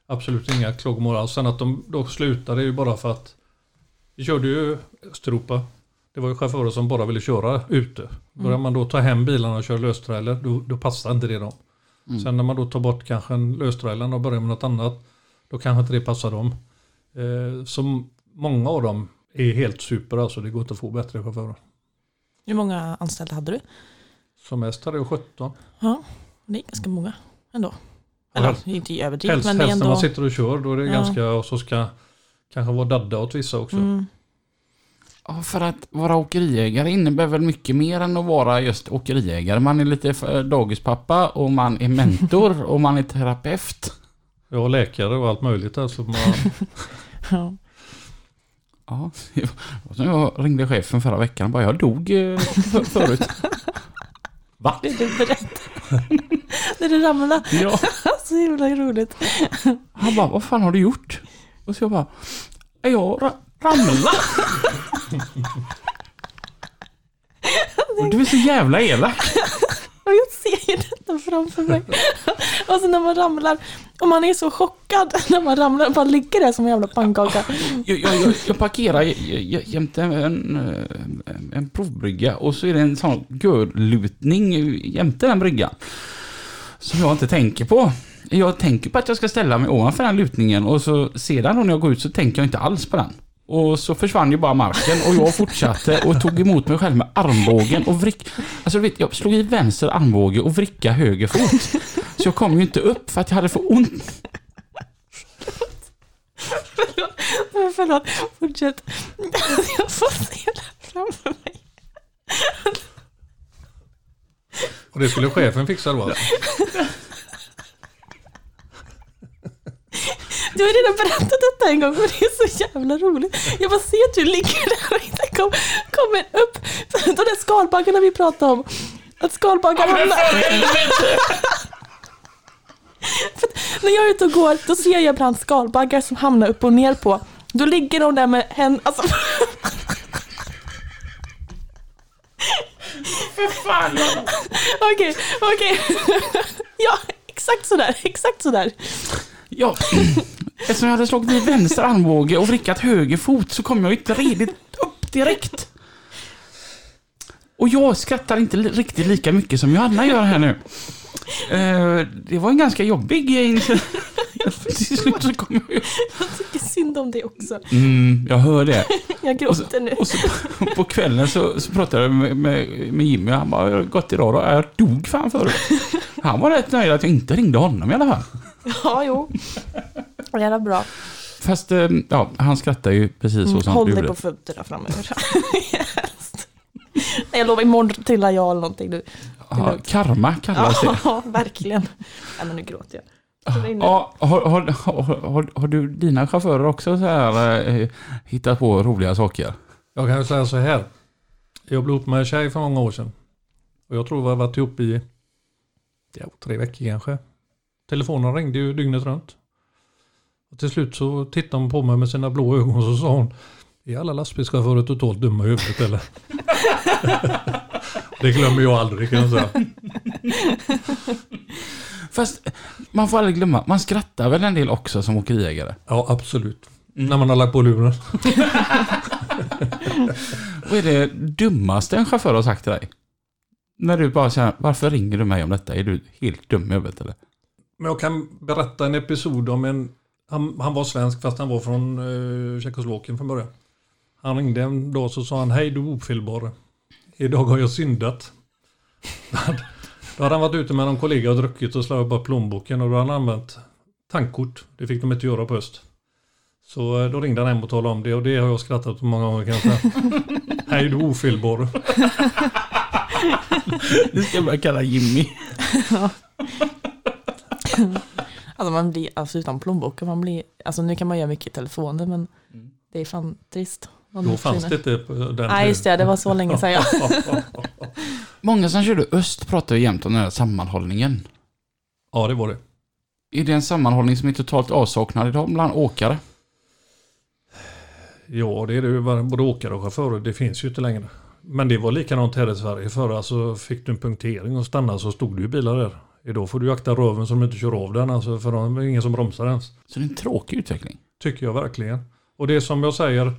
absolut inga klagomål alls. Sen att de då slutade är ju bara för att vi körde ju Östeuropa. Det var ju chaufförer som bara ville köra ute. Börjar man då ta hem bilarna och köra löstrailer då, då passar inte det dem.
Mm.
Sen när man då tar bort kanske en löstrailer och börjar med något annat då kanske inte det passar dem. Eh, så många av dem är helt super alltså. Det går inte att få bättre chaufförer.
Hur många anställda hade du?
Som mest hade jag 17.
Ja, det är ganska många ändå. Eller
helst-
inte överdrivet, men det är
helst när
ändå...
man sitter och kör då är det
Ja.
ganska, och så ska kanske vara dadda åt vissa också.
Mm.
Ja, för att vara åkeriägare innebär väl mycket mer än att vara just åkeriägare. Man är lite dagispappa och man är mentor *laughs* och man är terapeut.
Har läkare och allt möjligt alltså. Man, *laughs*
Ja.
Ja, jag ringde chefen förra veckan och bara, jag dog eh, för, förut. *laughs* Va?
Det du berättade. När du ramlade.
Ja.
Så himla roligt.
Han bara, vad fan har du gjort? Och så jag bara, jag ra ramlade. Och du är så jävla elak.
Jag ser ju detta framför mig. Och så när man ramlar. Och man är så chockad när man ramlar och bara ligger där som en jävla pannkaka.
Jag, jag, jag, jag parkerar jämte en, en provbrygga och så är det en sån görlutning jämte den bryggan. Som jag inte tänker på. Jag tänker på att jag ska ställa mig ovanför den lutningen och så sedan när jag går ut så tänker jag inte alls på den. Och så försvann ju bara marken och jag fortsatte och tog emot mig själv med armbågen och vrick... Alltså du vet, jag slog i vänster armbåge och vricka höger fot. Så jag kom ju inte upp för att jag hade för ont.
Men Förlåt, fortsätt. Jag får det framför mig.
och det skulle chefen fixa då. Alltså.
Du har redan berättat detta en gång och det är så jävla roligt. Jag bara ser att du ligger där och inte kom, kommer upp. De där skalbaggarna vi pratade om. Att skalbaggar hamnar... För när jag är ute och går då ser jag ibland skalbaggar som hamnar upp och ner på. Då ligger de där med händerna. Alltså,
Fan, jag...
okej, okej. Ja, exakt sådär, exakt sådär.
Ja, eftersom jag hade slagit i vänster armbåge och vrickat höger fot så kom jag inte redigt upp direkt. Och jag skrattar inte li- riktigt lika mycket som Johanna gör här nu. Eh, det var en ganska jobbig... För till slut så kommer jag
Jag tycker synd om det också.
Mm, jag hör det.
Jag gråter nu.
Och så på, kvällen så, så pratade jag med, med, med Jimmy han bara, "Hur har det gått idag då? Jag dog fan förut. Han var rätt nöjd att jag inte ringde honom i alla fall.
Ja, jo. Det är bra.
Fast, eh, ja, han skrattar ju precis så
Mm,
som
håll dig på fötterna framöver. Nej, *laughs* Jag lovar, imorgon trillar jag eller någonting. Du.
Ja, karma kallas det.
Ja, *laughs* verkligen. Nej, men nu gråter jag.
Ja, har, har, har, har, du dina chaufförer också så här eh, hittat på roliga saker?
Jag kan ju säga så här. Jag blev ihop med en tjej för många år sedan. Och jag tror vi har varit ihop i ja, tre veckor kanske. Telefonen ringde ju dygnet runt. Och till slut så tittade hon på mig med sina blå ögon och så sa hon Är alla lastbilschaufförer totalt dumma i huvudet eller? *laughs* det glömmer jag aldrig kan jag säga. *laughs*
Fast man får aldrig glömma, man skrattar väl en del också som åkeriägare?
Ja absolut. När man har lagt på luren. *laughs*
Vad är det dummaste en chaufför har sagt till dig? När du bara säger, varför ringer du mig om detta? Är du helt dum i huvudet eller?
Men jag kan berätta en episod om en... Han, han var svensk fast han var från uh, Tjeckoslovakien från början. Han ringde en dag så sa han Hej du ofelbare. Idag har jag syndat. *laughs* då hade han varit ute med någon kollega och druckit och slagit upp plånboken och då hade han använt tankkort. Det fick de inte göra på öst. Så eh, då ringde han hem och talade om det och det har jag skrattat åt många gånger kan jag säga. *laughs* Hej du ofelbare.
Det ska jag börja kalla Jimmy. *laughs* *laughs*
Alltså man blir, alltså utan plånboken, man blir, alltså nu kan man göra mycket i telefonen men
Mm.
det är fan trist.
Då fanns det inte på den
Nej just det, det var så länge sedan. Ja. *laughs*
Många som körde öst pratar ju jämt om den här sammanhållningen.
ja det var det.
Är det en sammanhållning som är totalt avsaknad idag bland åkare?
Ja, det är det ju. Både åkare och chaufförer. Det finns ju inte längre. Men det var likadant här i Sverige. Förr alltså fick du en punktering och stannade så stod det ju bilar där. Idag får du akta röven så de inte kör av den. Alltså, för det är ingen som bromsar ens.
Så det är en tråkig utveckling.
Tycker jag verkligen. Och det är som jag säger.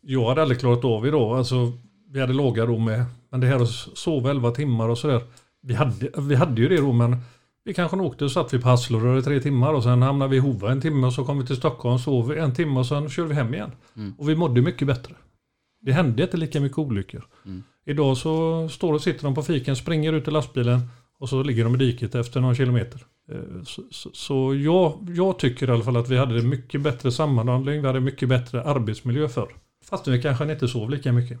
Jag hade aldrig klarat av idag. Alltså, vi hade låga då med. Men det här att sova 11 timmar och sådär. Vi hade, vi hade ju det då men vi kanske åkte och satt vi på Hasselrör i tre timmar och sen hamnade vi i Hova en timme och så kom vi till Stockholm och sov en timme och sen körde vi hem igen.
Mm.
Och vi mådde mycket bättre. Det hände inte lika mycket olyckor.
Mm.
Idag så står och sitter de på fiken, springer ut i lastbilen och så ligger de i diket efter någon kilometer. Eh, Så, så, så jag, jag tycker i alla fall att vi hade mycket bättre sammanhållning, vi hade mycket bättre arbetsmiljö förr. Fast vi kanske inte sov lika mycket.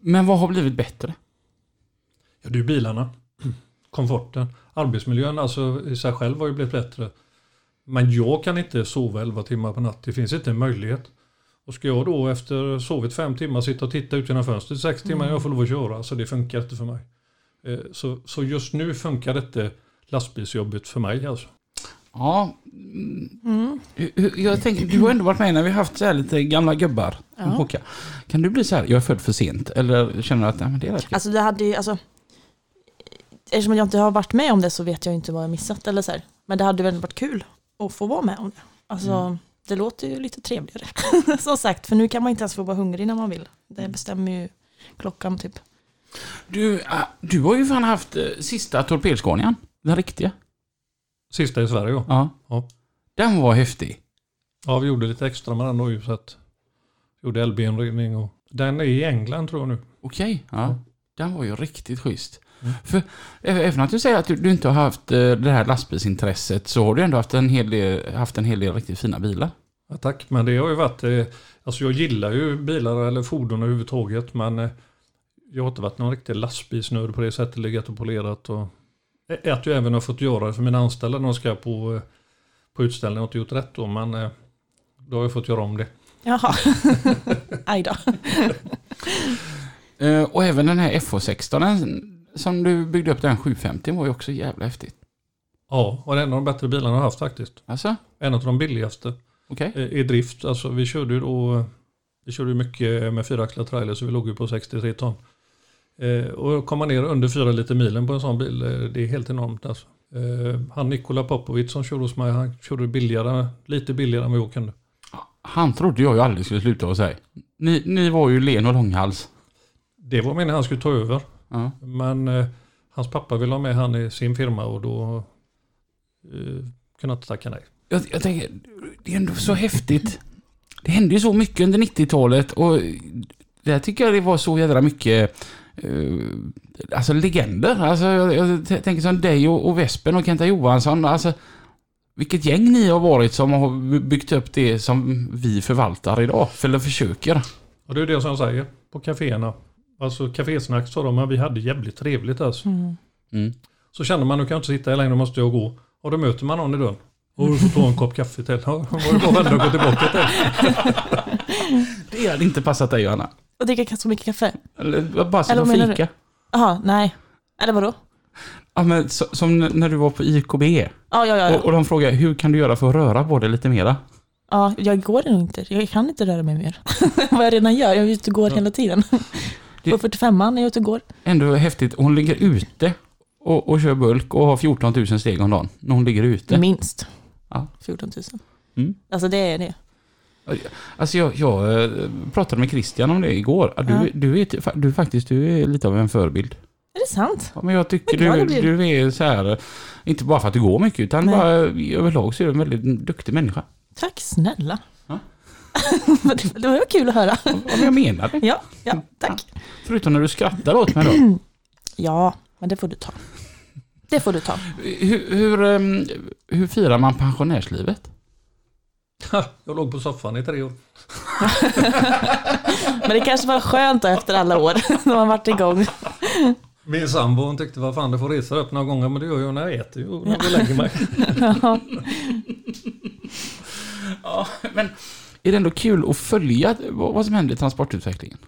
Men vad har blivit bättre?
Ja, det är bilarna. Komforten. Arbetsmiljön alltså i sig själv har ju blivit bättre. Men jag kan inte sova 11 timmar på natt. Det finns inte en möjlighet. Och ska jag då efter sovit fem timmar sitta och titta ut genom fönstret sex timmar
Mm.
jag får lov att köra. Så det funkar inte för mig. Eh, Så, så just nu funkar inte lastbilsjobbet för mig alltså.
Ja, mm,
Mm.
jag tänker, du har ändå varit med när vi har haft så här lite gamla gubbar
Ja.
Kan du bli så här, jag är född för sent? Eller känner du att nej, men det är rätt?
Alltså det hade ju, alltså, eftersom jag inte har varit med om det så vet jag inte vad jag missat eller så här. Men det hade väl varit kul att få vara med om det. Alltså
Mm.
det låter ju lite trevligare. *laughs* Som sagt, för nu kan man inte ens få vara hungrig när man vill. Det bestämmer ju klockan typ.
Du, äh, du har ju fan haft eh, sista torpedskåningen. Den riktiga.
Sista i Sverige ja.
Ja.
Ja.
Den var häftig.
Ja vi gjorde lite extra med den då ju så att gjorde LB-inredning och den är i England tror jag nu.
Okej, ja. Den var ju riktigt schysst.
Mm.
För ä- även att du säger att du, du inte har haft eh, det här lastbilsintresset så har du ändå haft en hel del, haft en hel del riktigt fina bilar.
Ja, tack, men det har ju varit, eh, alltså jag gillar ju bilar eller fordon överhuvudtaget men jag har inte varit någon riktig lastbilsnörd på det sättet, legat och polerat och att jag även har fått göra det för mina anställda när de ska på, eh, på utställning och inte gjort rätt då men eh, då har jag fått göra om det.
Jaha, *laughs* aj då. *laughs*
Eh, och även den här FH16 den som du byggde upp den 750 var ju också jävla häftigt.
Ja, och det är en av de bättre bilarna jag har haft faktiskt.
Alltså,
En av de billigaste eh, i drift. Alltså vi körde ju då, vi körde ju mycket med fyraxlad trailer så vi låg ju på 63 ton. Eh, och komma ner under 4 liter milen på en sån bil, eh, det är helt enormt alltså. Eh, han Nikola Popovic som körde hos mig, han körde billigare, lite billigare än vad jag kunde.
Han trodde jag ju aldrig skulle sluta att säga. Ni, ni var ju len och långhals.
Det var meningen han skulle ta över.
Ja.
Men eh, hans pappa ville ha med han i sin firma och då eh, kunde inte tacka nej.
Jag, jag tänker, det är ändå så häftigt. Det hände ju så mycket under 90-talet och där tycker jag det var så jädra mycket alltså legender. Alltså, jag, jag tänker som dig och, och Vespen och Kenta Johansson. Alltså, vilket gäng ni har varit som har byggt upp det som vi förvaltar idag. Eller försöker.
Och det är det som jag säger på kaféerna. Alltså kafésnack sa de, men vi hade jävligt trevligt alltså.
Mm.
Mm.
Så känner man, nu kan jag inte sitta här längre, nu måste jag gå. Och då möter man någon i dörren. Och du får ta en kopp kaffe till. Då var det bara att vända och gå tillbaka till. *laughs*
Det hade inte passat dig Johanna.
Och dricka så mycket kaffe?
Eller bara sitta och fika.
Jaha, nej. Eller vadå?
Ja, men så, som när du var på IKB.
Ja, ja, ja.
Och,
ja.
och de frågade hur kan du göra för att röra på dig lite mera?
ja jag går nog inte. Jag kan inte röra mig mer. *laughs* Vad jag redan gör. Jag är ute och går
Ja.
hela tiden.
Det- *laughs*
På 45an är jag ute och går.
Ändå häftigt. Hon ligger ute och, och kör bulk och har 14 000 steg om dagen. När hon ligger ute.
Minst.
Ja.
14 000.
Mm.
Alltså det är det.
Alltså jag, jag eh, pratade med Christian om det igår. Ja, Du,
Ja.
du, är, du, faktiskt, du är lite av en förebild.
Är det sant?
Ja, men jag tycker du, du är så här, inte bara för att du går mycket, utan
Nej.
bara överlag så är du en väldigt duktig människa.
Tack snälla.
Ja. *laughs*
det, var kul att höra.
Ja, men jag menar det.
Ja, ja, tack.
Förutom när du skrattar åt mig då. *clears throat*
Ja, men det får du ta. Det får du ta.
Hur, hur, ehm, hur firar man pensionärslivet? *laughs*
Jag låg på soffan i tre år. *laughs*
Men det kanske var skönt då efter alla år *laughs* när man varit igång.
Min sambo hon tyckte vad fan du får resa upp några gånger men det gör jag när jag äter och när jag lägger mig.
Ja.
Ja, men är det ändå kul att följa vad som händer i transportutvecklingen?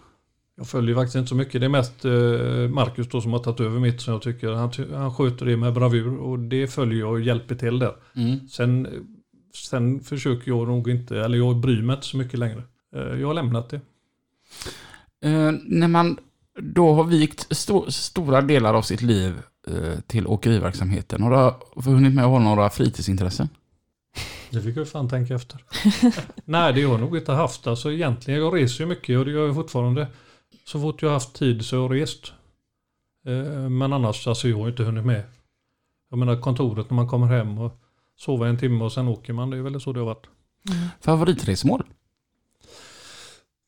Jag följer faktiskt inte så mycket. Det är mest eh, Marcus då som har tagit över mitt som jag tycker. Han, han sköter det med bravur och det följer jag och hjälper till där. Sen, sen försöker jag nog inte, eller jag bryr mig inte så mycket längre. Eh, jag har lämnat det.
Eh, när man då har vikt sto- stora delar av sitt liv eh, till åkeriverksamheten, har du hunnit med att ha några fritidsintressen?
Det fick jag fan tänka efter. *laughs* Nej, det har jag nog inte haft. Alltså egentligen, jag reser ju mycket och det gör jag fortfarande. Så fort jag haft tid så har jag rest. Eh, Men annars, alltså jag har inte hunnit med. Jag menar kontoret när man kommer hem och sover en timme och sen åker man. Det är väl så det har varit.
Favoritresmål?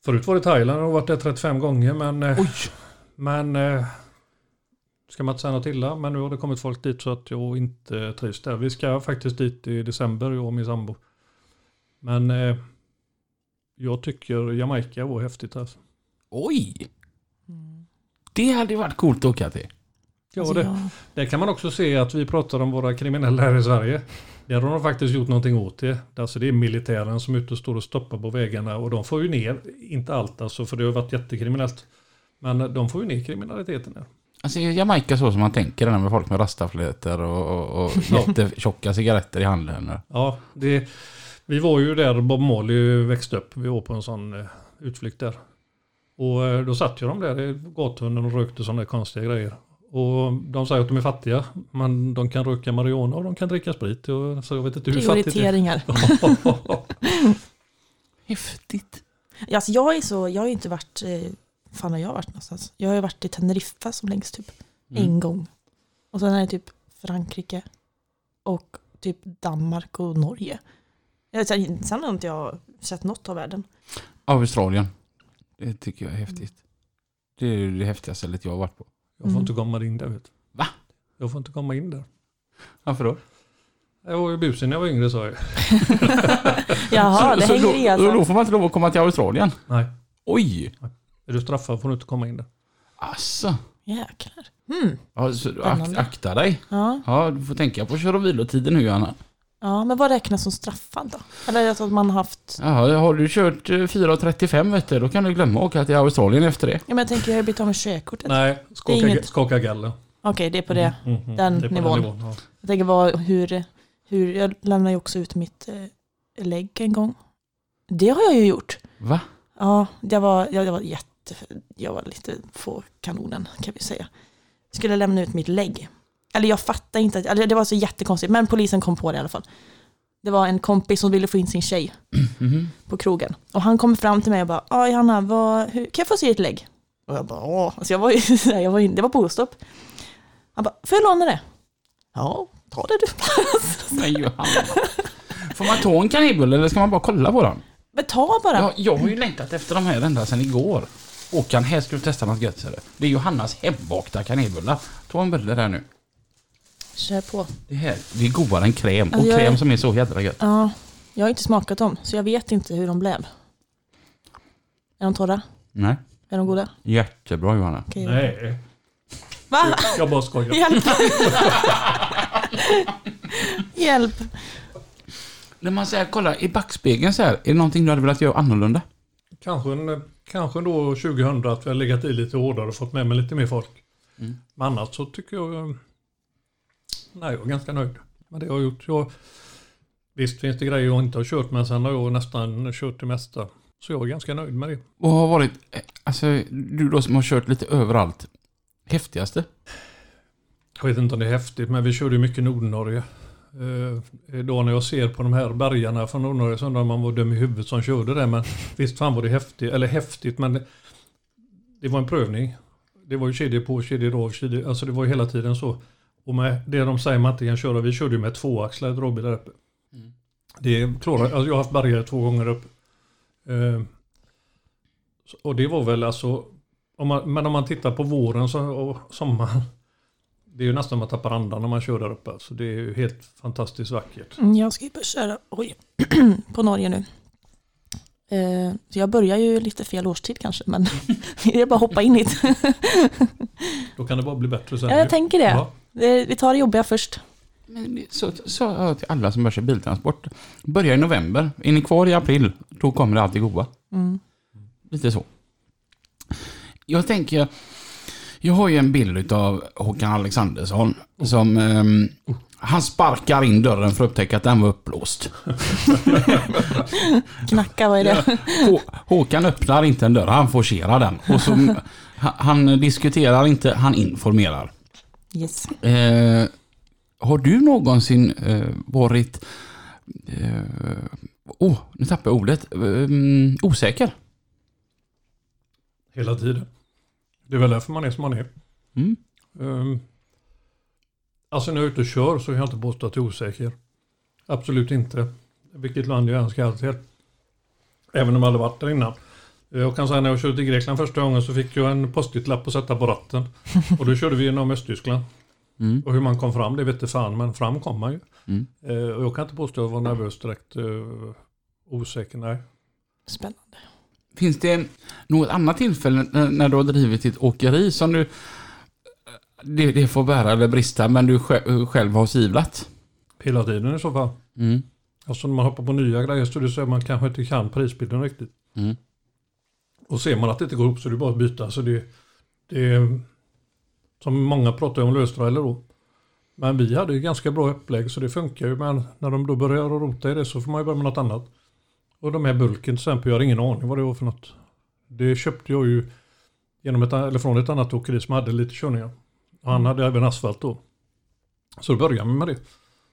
Förut var det Thailand och har varit där 35 gånger men... eh,
Oj!
Men... eh, Ska man inte säga något illa, men nu har det kommit folk dit så att jag inte trivs där. Vi ska faktiskt dit i december, jag och min sambo. Men eh, jag tycker Jamaica var häftigt alltså.
Oj! Det hade varit coolt att åka till.
Ja,
Alltså,
det, där kan man också se att vi pratar om våra kriminella här i Sverige. Där har de faktiskt gjort någonting åt det. Alltså det är militären som är ute och står och stoppar på vägarna och de får ju ner, inte allt alltså för det har varit jättekriminellt. Men de får ju ner kriminaliteten där.
Alltså är Jamaica så som man tänker, den med folk med rastaflätor och, och, och *laughs* jättetjocka cigaretter i handen.
Ja, det, vi var ju där Bob Marley växte upp. Vi var på en sån eh, utflykt där. Och eh, då satt ju de där i gatuhunden och rökte sådana konstiga grejer. Och de säger att de är fattiga, men de kan röka marijuana och de kan dricka sprit. Och, så jag vet inte hur fattigt det
Prioriteringar. *laughs*
Häftigt.
Ja, Alltså jag är så, jag har inte varit, eh, fan har jag varit någonstans? Jag har ju varit i Teneriffa som längst typ.
Mm.
En gång. Och sen är det typ Frankrike. Och typ Danmark och Norge. Sen har inte jag sett något av världen.
Australien. Det tycker jag är häftigt. Det är det häftigaste stället jag har varit på.
Jag får
Mm.
inte komma in där vet.
Va?
Jag får inte komma in där.
Varför då?
Jag var ju busig när jag var yngre sa jag. *laughs*
Jaha, det
så
hänger
då,
i alltså.
då får man inte lov att komma till Australien?
Nej,
Oj!
är du straffad får du inte komma in där.
Asså.
Jäklar. Mm.
Ja, så, ak, akta dig.
Ja.
Ja, du får tänka på kör och vilotider nu Johanna.
Ja, men vad räknas som straffad då? Eller är det så att man har haft...
Ja, har du kört eh, 4.35 vet du, då kan du glömma att åka till Australien efter det.
Ja, men jag tänker jag har blivit av med körkortet.
Nej, skaka,
inget-
skaka galler.
Okej, det är på det.
Mm, mm,
den
det är på
nivån.
ja.
Jag tänker vad, hur, hur, jag lämnar ju också ut mitt eh, lägg en gång. Det har jag ju gjort.
Va?
Ja, jag var, jag, jag var jätte, jag var lite på kanonen kan vi säga. Skulle lämna ut mitt lägg. Eller jag fattar inte, att- eller det var så jättekonstigt, men polisen kom på det i alla fall. Det var en kompis som ville få in sin tjej
Mhm.
på krogen. Och han kom fram till mig och bara, ja Johanna, vad, hur, kan jag få se ett lägg? Och jag bara, åh. Alltså jag var ju, *laughs* jag var, in- det var påstopp. Han bara, får jag låna det? Ja, Ta det du. *laughs*
Men Johanna. Får man ta en kanelbulle eller ska man bara kolla på den?
Men ta bara.
Jag, jag har ju längtat efter de här ända sedan igår. Håkan, här ska du testa något gött. Det är Johannas hembakta kanelbullar. Ta en bulle där nu.
Kör på.
Det här, det är godare än kräm. Och
Alltså, jag är-
kräm som är så jädra gött.
Ja, jag har inte smakat dem, så jag vet inte hur de blev. Är de torra?
Nej.
Är de goda?
Jättebra Johanna.
Okej.
Nej,
Va?
jag bara skojar.
Hjälp! Hjälp!
När man säger, kolla i backspegeln så här, är det någonting du hade velat göra annorlunda?
Kanske, en, kanske då 2000 att vi har legat i lite hårdare och fått med mig lite mer folk.
Mm.
Men annars så tycker jag... eh, Nej, jag är ganska nöjd med det jag har gjort. Jag, visst finns det grejer jag inte har kört men sen har jag nästan kört det mesta. Så jag är ganska nöjd med det.
Och har varit, eh, alltså du då som har kört lite överallt, häftigaste?
Jag vet inte om det är häftigt men vi körde ju mycket Nordnorge. Eh, då när jag ser på de här bergarna från Nordnorge så undrar man var dum i huvudet som körde det. Men visst fan var det häftigt, eller häftigt men det, det var en prövning. Det var ju kedjor på, kedjor av, kedjor, alltså det var ju hela tiden så. Och med det de säger man inte kan köra, vi körde ju med tvåaxlad Robby där uppe.
Mm.
Det klarar, alltså jag har haft bergare två gånger upp. Eh, och det var väl alltså, om man, men om man tittar på våren så, och sommaren. Det är ju nästan man tappar andan när man kör där uppe. Så det är ju helt fantastiskt vackert.
Mm, Jag ska ju börja köra oj, *clears throat* på Norge nu. Eh, Så jag börjar ju lite fel årstid kanske, men *laughs* det är bara att hoppa in i det. *laughs*
Då kan det bara bli bättre sen.
Ja, jag tänker det.
Ja.
Vi tar det jobbiga först.
Men så har jag till alla som börjar köra biltransport. Börja i november, är ni kvar i april, då kommer det alltid goda.
Mm.
Lite så. Jag tänker, jag har ju en bild av Håkan Alexandersson som ehm, han sparkar in dörren för att upptäcka att den var uppblåst. *laughs*
Knacka, vad är det?
Hå- Håkan öppnar inte en dörr, han forcerar den. Och så, *laughs* han diskuterar inte, han informerar.
Yes.
Eh, har du någonsin eh, varit... eh, oh, nu tappade jag ordet. Eh, osäker?
Hela tiden. Det är väl därför man är som man är.
Mm.
Um, alltså när jag är ute och kör så kan jag inte påstå att jag är osäker. Absolut inte. Vilket land jag än ska till. Även om jag aldrig varit där innan. Jag kan säga när jag körde till Grekland första gången så fick jag en post-it-lapp att sätta på ratten. *laughs* Och då körde vi genom Östtyskland.
Mm.
Och hur man kom fram det vet inte fan men fram kom man ju.
Mm.
Eh, och jag kan inte påstå att jag var nervös direkt. eh, osäker, nej.
Spännande.
Finns det något annat tillfälle när, du har drivit ett åkeri som du... Det, det får bära eller brista, men du sj- själv har sivlat?
Hela tiden i så fall.
Mm.
Alltså när man hoppar på nya grejer så är det så man kanske inte kan prisbilden riktigt.
Mm.
Och ser man att det inte går ihop så är det bara att byta. Så det, det är, som många pratar om löstrailer då. Men vi hade ju ganska bra upplägg så det funkar ju. Men när de då börjar rota i det så får man ju börja med något annat. Och de här bulken till exempel, jag har ingen aning vad det var för något. Det köpte jag ju genom ett, eller från ett annat åkeri som hade lite körningar. Och han hade även asfalt då. Så då börjar man med det.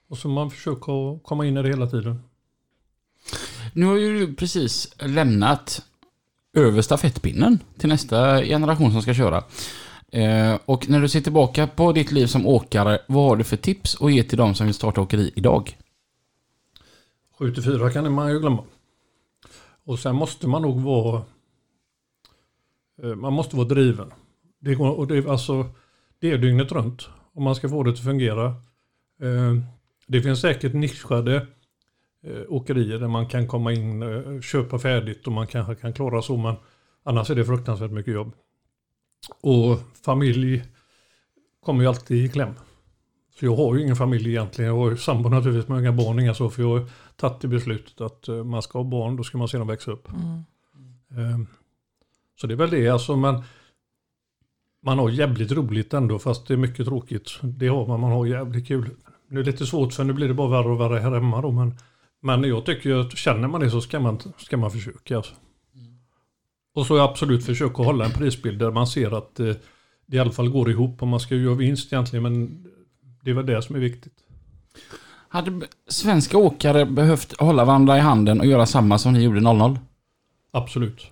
Och så man försöker komma in i det hela tiden.
Nu har ju du precis lämnat över stafettpinnen till nästa generation som ska köra. Eh, och när du ser tillbaka på ditt liv som åkare, vad har du för tips att ge till de som vill starta åkeri idag?
7-4 kan man ju glömma. Och sen måste man nog vara eh, man måste vara driven. Det, går, och det, är alltså, det är dygnet runt om man ska få det att fungera. Eh, Det finns säkert nischade eh, åkerier där man kan komma in, eh, köpa färdigt och man kanske kan klara så men annars är det fruktansvärt mycket jobb. Och familj kommer ju alltid i kläm. För jag har ju ingen familj egentligen. Jag har ju sambo naturligtvis med inga barn, inga så. För jag har tagit det beslutet att eh, man ska ha barn, då ska man se dem växa upp.
Mm.
Eh, Så det är väl det alltså. Men man har jävligt roligt ändå fast det är mycket tråkigt. Det har man, man har jävligt kul. Nu är det lite svårt för nu blir det bara värre och värre här hemma då. Men, men jag tycker ju att känner man det så ska man, ska man försöka. Alltså. Och så absolut försöka hålla en prisbild där man ser att eh, det i alla fall går ihop. Och man ska ju göra vinst egentligen men det är väl det som är viktigt.
Hade svenska åkare behövt hålla varandra i handen och göra samma som ni gjorde 00?
Absolut.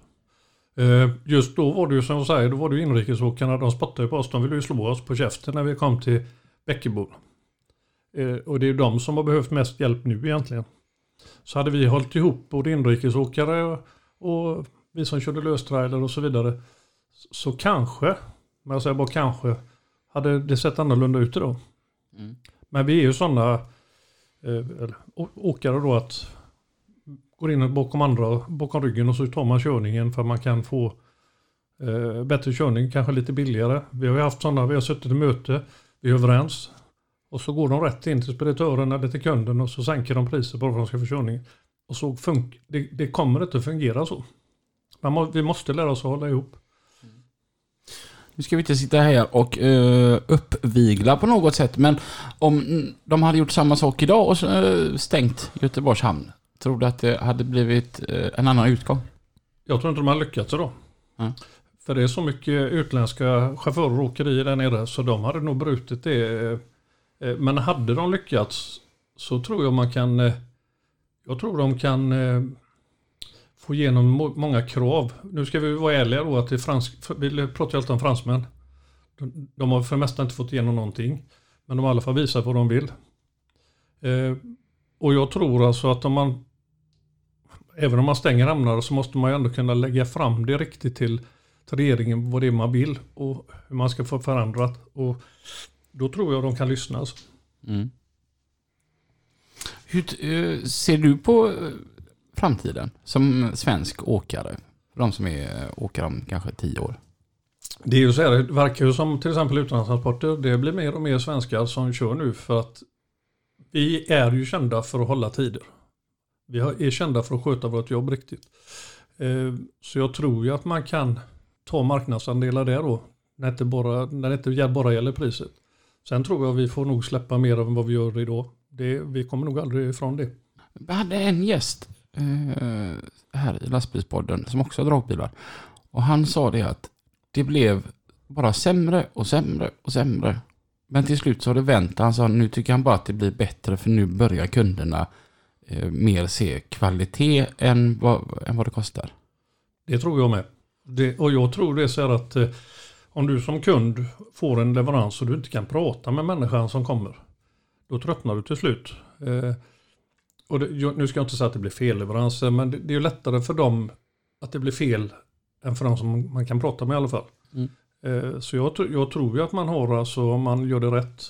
Eh, Just då var det ju som jag säger, då var det ju inrikesåkarna, de spottade ju på oss, de ville ju slå oss på käften när vi kom till Bäckebo. Eh, och det är de som har behövt mest hjälp nu egentligen. Så hade vi hållit ihop både inrikesåkare och, och vi som körde löstrailer och så vidare. Så kanske, men jag säger bara kanske, hade det sett annorlunda ut idag.
Mm.
Men vi är ju sådana eh, åkare då att går in bakom andra, bakom ryggen och så tar man körningen för att man kan få eh, bättre körning, kanske lite billigare. Vi har ju haft sådana, vi har suttit i möte, vi är överens. Och så går de rätt in till speditören eller till kunden och så sänker de priset bara för att de ska få körning. Och så fun- det, det kommer inte att fungera så. Man må, vi måste lära oss att hålla ihop.
Nu ska vi inte sitta här och uh, uppvigla på något sätt, men om de hade gjort samma sak idag och uh, stängt Göteborgs hamn, tror du att det hade blivit uh, en annan utgång?
Jag tror inte de har lyckats idag.
Mm.
För det är så mycket utländska chaufförer och åkerier där nere så de hade nog brutit det. Eh, men hade de lyckats så tror jag man kan eh, Jag tror de kan eh, få igenom många krav. Nu ska vi vara ärliga då att det är fransk, vi pratar ju alltid om fransmän. De, har för det mesta inte fått igenom någonting. Men de har i alla fall visat vad de vill. Och jag tror alltså att om man Även om man stänger hamnar så måste man ju ändå kunna lägga fram det riktigt till, till regeringen vad det är man vill och hur man ska få förändrat. Och då tror jag de kan lyssna. Alltså.
Mm. Hur eh, ser du på eh, framtiden som svensk åkare? För de som är eh, åkare om kanske tio år.
Det är ju så här, det verkar ju som till exempel utlandstransporter, det blir mer och mer svenskar som kör nu för att vi är ju kända för att hålla tider. Vi är kända för att sköta vårt jobb riktigt. Så jag tror ju att man kan ta marknadsandelar där då, när det inte bara, när det inte bara gäller priset. Sen tror jag vi får nog släppa mer än vad vi gör idag. Det, vi kommer nog aldrig ifrån det.
Vi hade en gäst eh, här i lastbilspodden som också har dragbilar. Och han sa det att det blev bara sämre och sämre och sämre. Men till slut så har det vänt. Han sa nu tycker han bara att det blir bättre för nu börjar kunderna eh, mer se kvalitet än vad, än vad det kostar.
Det tror jag med. Det, och jag tror det är så här att eh, om du som kund får en leverans och du inte kan prata med människan som kommer. Då tröttnar du till slut. Eh, och det, nu ska jag inte säga att det blir felleveranser men det, det är lättare för dem att det blir fel än för dem som man kan prata med i alla fall.
Mm.
Eh, så jag, jag tror ju att man har alltså om man gör det rätt.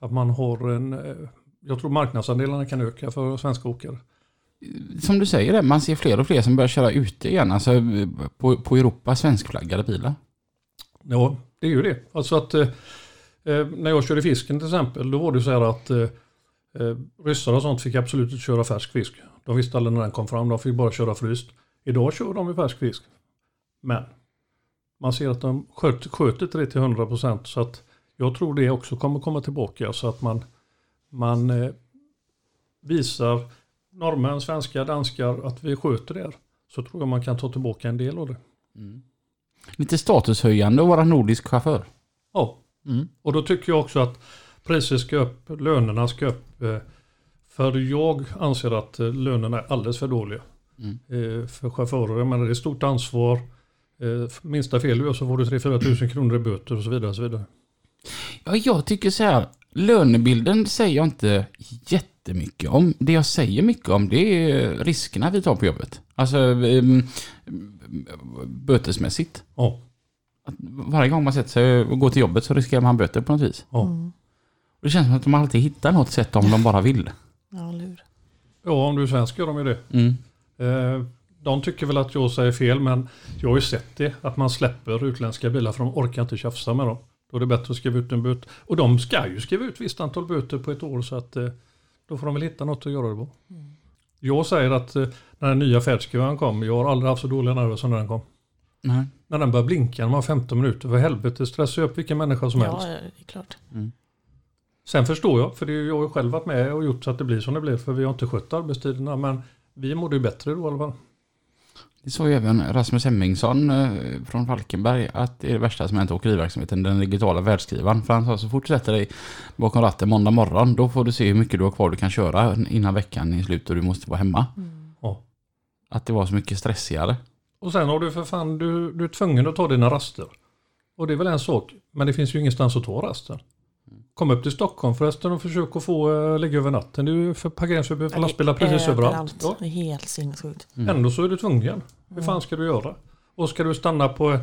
Att man har en, eh, jag tror marknadsandelarna kan öka för svenska åkare.
Som du säger, man ser fler och fler som börjar köra ute igen. Alltså eh, på, på Europa svenskflaggade bilar.
Ja, det är ju det. Alltså att eh, eh, när jag körde fisken till exempel, då var det så här att eh, eh ryssar och sånt fick absolut inte köra färsk fisk. De visste aldrig när den kom fram, de fick bara köra fryst. Idag kör de ju färsk fisk. Men man ser att de sköt, sköter det till 100 procent. så att jag tror det också kommer komma tillbaka så att man, man eh, visar norrmän, svenskar, danskar att vi sköter det här. Så tror jag man kan ta tillbaka en del av det. Mm.
Lite statushöjande att vara nordisk chaufför.
Ja,
Mm.
Och då tycker jag också att priset ska upp, lönerna ska upp. eh, För jag anser att eh, lönerna är alldeles för dåliga.
Mm.
eh, För chaufförer. Jag menar det är stort ansvar. Minsta fel du gör så får du 3-4 tusen kronor i böter och så vidare. Och så vidare.
Ja, jag tycker så här. Lönebilden säger jag inte jättemycket om. Det jag säger mycket om det är riskerna vi tar på jobbet. Alltså um, bötesmässigt.
Ja,
Att varje gång man sätter sig och går till jobbet så riskerar man böter på något vis.
ja.
Mm.
Och det känns som att de alltid hittar något sätt om de bara vill.
Ja, hur?
ja, om du är svensk gör de ju det.
Mm.
Eh, De tycker väl att jag säger fel men jag har ju sett det. Att man släpper utländska bilar för de orkar inte tjafsa med dem. Då är det bättre att skriva ut en böter. Och de ska ju skriva ut visst antal böter på ett år så att eh, då får de väl hitta något att göra det på. Jag säger att eh, när den nya färdskrivaren kom, jag har aldrig haft så dåliga nerver som när den kom.
Nej.
När den börjar blinka när man har 15 minuter, för helvete stressar upp vilken människa som helst.
Ja, det är klart.
Sen förstår jag, för det är, jag har ju själv varit med och gjort så att det blir som det blir, för vi har inte skött arbetstiderna. Men vi mådde ju bättre då i alla fall.
Det sa ju även Rasmus Hemmingsson eh, från Falkenberg att det är det värsta som hänt åkeriverksamheten, den digitala världsskrivaren. För han sa så fort du sätter dig bakom ratten måndag morgon, då får du se hur mycket du har kvar du kan köra innan veckan är slut och du måste vara hemma.
Ja.
Att det var så mycket stressigare.
Och sen har du för fan, du, du är tvungen att ta dina raster. Och det är väl en sak, men det finns ju ingenstans att ta rasten. Kom upp till Stockholm förresten och försök att få äh, ligga över natten. Det är ju för parkeringsförbud för lastbilar precis överallt. Ja.
Det är helt sinnessjukt.
Ändå så är du tvungen. Hur fan ska du göra? Och ska du stanna på,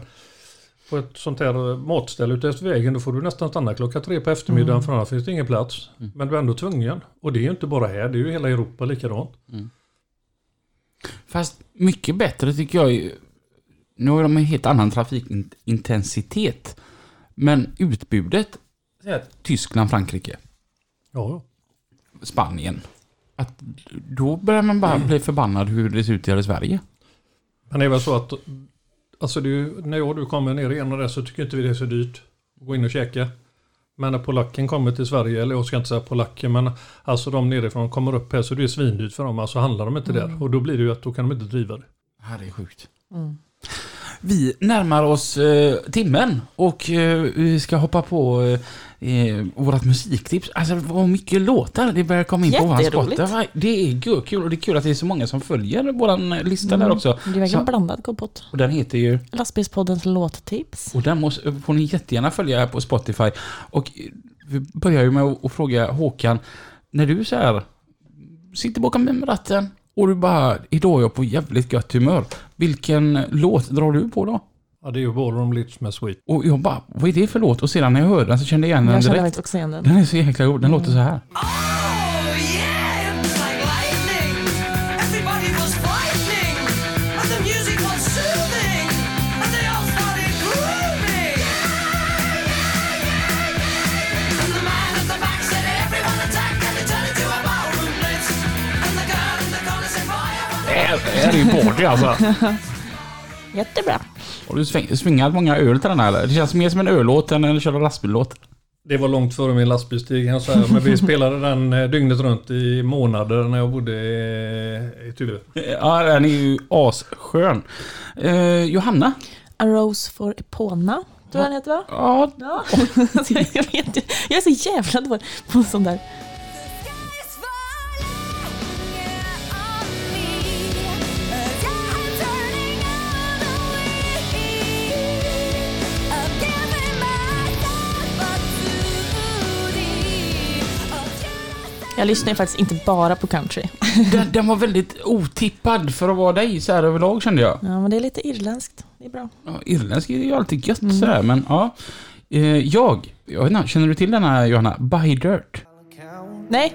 på ett sånt här matställe ute efter vägen då får du nästan stanna klockan tre på eftermiddagen
Mm.
för annars finns det ingen plats. Men du är ändå tvungen. Och det är ju inte bara här, det är ju hela Europa likadant.
Fast mycket bättre tycker jag. ju- Nu har de en helt annan trafikintensitet. Men utbudet, Tyskland, Frankrike,
Ja,
Spanien. Att då börjar man bara bli förbannad hur det ser ut här i Sverige.
Men det är väl så att alltså det är ju, när jag och du kommer ner igen och det så tycker inte vi det är så dyrt att gå in och käka. Men när polacken kommer till Sverige, eller jag ska inte säga polacken, men alltså de nerifrån kommer upp här så det är svindyrt för dem. Alltså handlar de inte där. Och då blir det ju att då kan de inte driva det.
Det här är sjukt.
Mm.
Vi närmar oss eh, timmen och eh, vi ska hoppa på eh, eh, vårat musiktips. Alltså vad mycket låtar det börjar komma in på våran. Spotify. Det är kul och det är kul att det är så många som följer våran lista där också.
Det är verkligen
Så-
blandad kompott.
Och den heter ju
Lastbilspoddens låttips.
Och den måste, får ni jättegärna följa här på Spotify. Och eh, vi börjar ju med att, att fråga Håkan, när du så här sitter bakom ratten och du bara, idag är jag på jävligt gött humör. Vilken låt drar du på då?
Ja, det är ju Ballroom Litch med Sweet.
Och jag bara, vad är det för låt? Och sedan när jag hörde den så kände jag igen den
Jag
direkt.
faktiskt också igen den.
Den är så jäkla god, den låter så här.
Oh blitz.
Det här är ju party alltså. *laughs*
Jättebra.
Har du sväng, svingat många öl till den här eller? Det känns mer som en öllåt än en köra lastbillåt.
Det var långt före min lastbilsstig kan jag säga. Men vi *laughs* spelade den eh, dygnet runt i månader när jag bodde i, Tylö.
Ja, den är ju asskön. Eh, Johanna?
A Rose for Epona. Tror jag den heter va?
Ja,
Ja. *laughs* Jag, vet, ju- jag är så jävla dålig på sånt där. Jag lyssnar ju faktiskt inte bara på country.
den, den var väldigt otippad för att vara dig så här överlag kände jag.
Ja, men det är lite irländskt. Det är bra.
Ja, irländsk är ju alltid gött så här, men ja. Eh, jag, jag vet inte, känner du till den här Johanna? Buy Dirt?
Nej,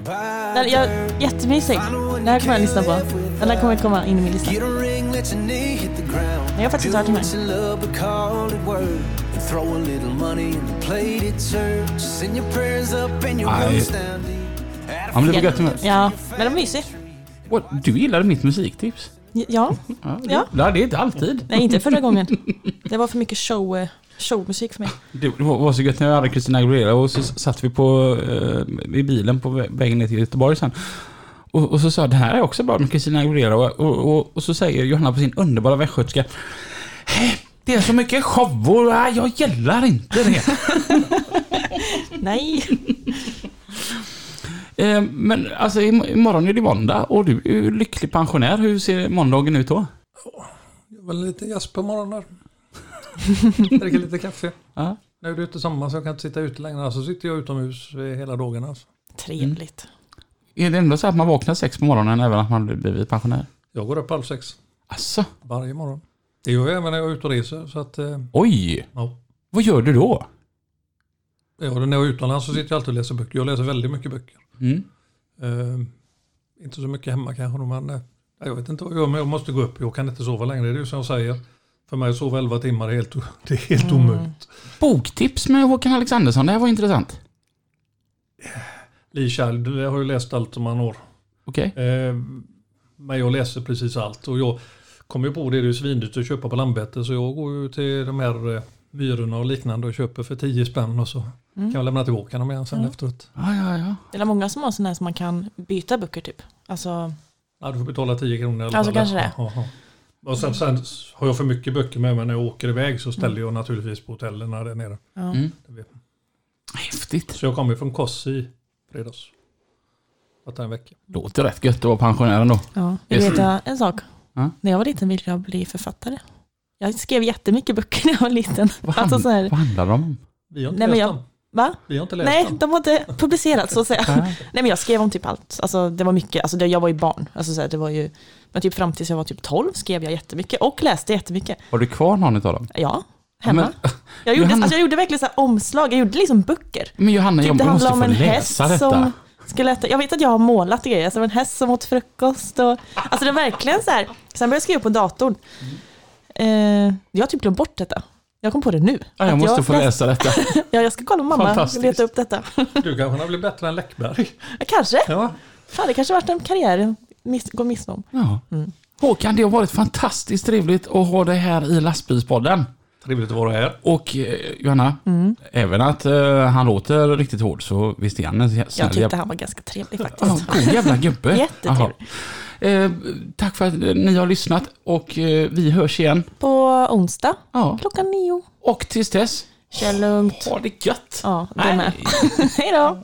den, jag, jättemysig. Den här kommer jag lyssna på. Den här kommer komma in i min lista. Jag har faktiskt hört den här.
Do
Ja, men det var gött humör.
Ja, men den är mysig.
What, Du gillade mitt musiktips?
Ja,
Ja, det,
Ja.
Nej, det är inte alltid.
nej inte förra gången. *laughs* Det var för mycket show, eh, showmusik för mig.
Det var var så gött när jag hade Christina Aguilera och så satt vi på, eh, i bilen på vä- vägen ner till Göteborg sen. Och, och så sa jag, det här är också bra med Christina Aguilera. Och, och, och, och så säger Johanna på sin underbara västgötska, "Hä, det är så mycket show och äh, jag gillar inte det. *laughs*
Nej. *laughs*
Eh, Men alltså im- imorgon är det måndag och du är lycklig pensionär. Hur ser måndagen ut då?
Jag var lite jazz på morgonen. *laughs* Dricker lite kaffe.
Ja.
Nu är det ute sommar så jag kan inte sitta ute längre. Så sitter jag utomhus hela dagen. Alltså.
Trevligt.
Är det ändå så att man vaknar sex på morgonen även att man blivit pensionär?
Jag går upp halv sex
Alltså,
varje morgon. Det gör jag även när jag är ute och reser. Så att, eh,
oj!
ja.
Vad gör du då?
Ja, när jag är utomlands så sitter jag alltid och läser böcker. Jag läser väldigt mycket böcker.
Mm.
Eh, inte så mycket hemma kanske. Men, eh, jag vet inte vad jag gör men jag måste gå upp. Jag kan inte sova längre. Det är ju som jag säger. För mig att sova 11 timmar är helt, *laughs* det är helt omöjligt.
Boktips med Håkan Alexandersson, det här var intressant.
Lee Child, jag har ju läst allt som man har.
Okej.
Eh, men jag läser precis allt. Och jag kommer ju på det, det är ju svindyrt att köpa på Landvetter. Så jag går ju till de här eh, Myrorna och liknande och köper för 10 spänn. Och så kan jag lämna tillbaka dem igen sen
Mm.
efteråt.
Ja, ja, ja.
Det är många som har sådana här som man kan byta böcker typ. Alltså,
Ja, du får betala 10 kronor i alla
Ja, så
fall.
kanske det.
Ja, ja. Och sen, sen har jag för mycket böcker med mig när jag åker iväg så ställer jag naturligtvis på hotellen när det är nere.
ja.
Mm. Häftigt.
Så jag kommer från Kossi i fredags. Att en vecka.
Låter rätt gött att vara pensionär ändå.
ja. Jag
Yes.
vet jag en sak.
Ja.
När jag var liten ville jag bli författare. Jag skrev jättemycket böcker när jag var liten.
Vad,
Alltså
hand,
så här,
vad handlar det om?
Vi har inte
Nej, men
läst
jag-
dem.
Va?
Vi har inte läst
Nej,
den.
de har inte publicerats så att säga. Nej men jag skrev om typ allt. Alltså det var mycket, alltså det, jag var ju barn. Alltså så här, det var ju, men typ fram tills jag var typ 12 skrev jag jättemycket och läste jättemycket.
Har du kvar någon av dem?
Ja, hemma.
Men,
jag, gjorde,
Johanna-
alltså, jag gjorde verkligen så här omslag, jag gjorde liksom böcker.
men Johanna,
Typ
jag
det
måste
handlar
få
om en
läsa
häst
detta.
som skulle äta, jag vet att jag har målat grejer, alltså en häst som åt frukost och, alltså det är verkligen så här, sen började jag skriva på datorn. Eh, jag har typ glömt bort detta. Jag kom på det nu.
Ja, jag måste få
läste-
läsa detta. *laughs*
Ja, jag ska kolla med mamma och leta upp detta. *laughs*
Du kanske har blivit bättre än Läckberg.
Ja, Kanske.
Ja.
Fan, det kanske varit en karriär miss, gå miste om.
Ja.
Mm.
Håkan, det har varit fantastiskt trevligt att ha dig här i lastbilspodden.
Trevligt att vara här.
Och eh, Johanna,
Mm.
även att eh, han låter riktigt hård så visst är han en
Jag
snäll
tyckte
jävla...
han var ganska trevlig
Ja,
faktiskt.
god jävla gubbe. *laughs*
Jättetrevlig.
Jaha. Eh, tack för att ni har lyssnat och eh, vi hörs igen.
På onsdag
Ja.
klockan nio.
Och tills dess,
Kör lugnt.
ha det gött.
Ja, det med. Hej *laughs* då.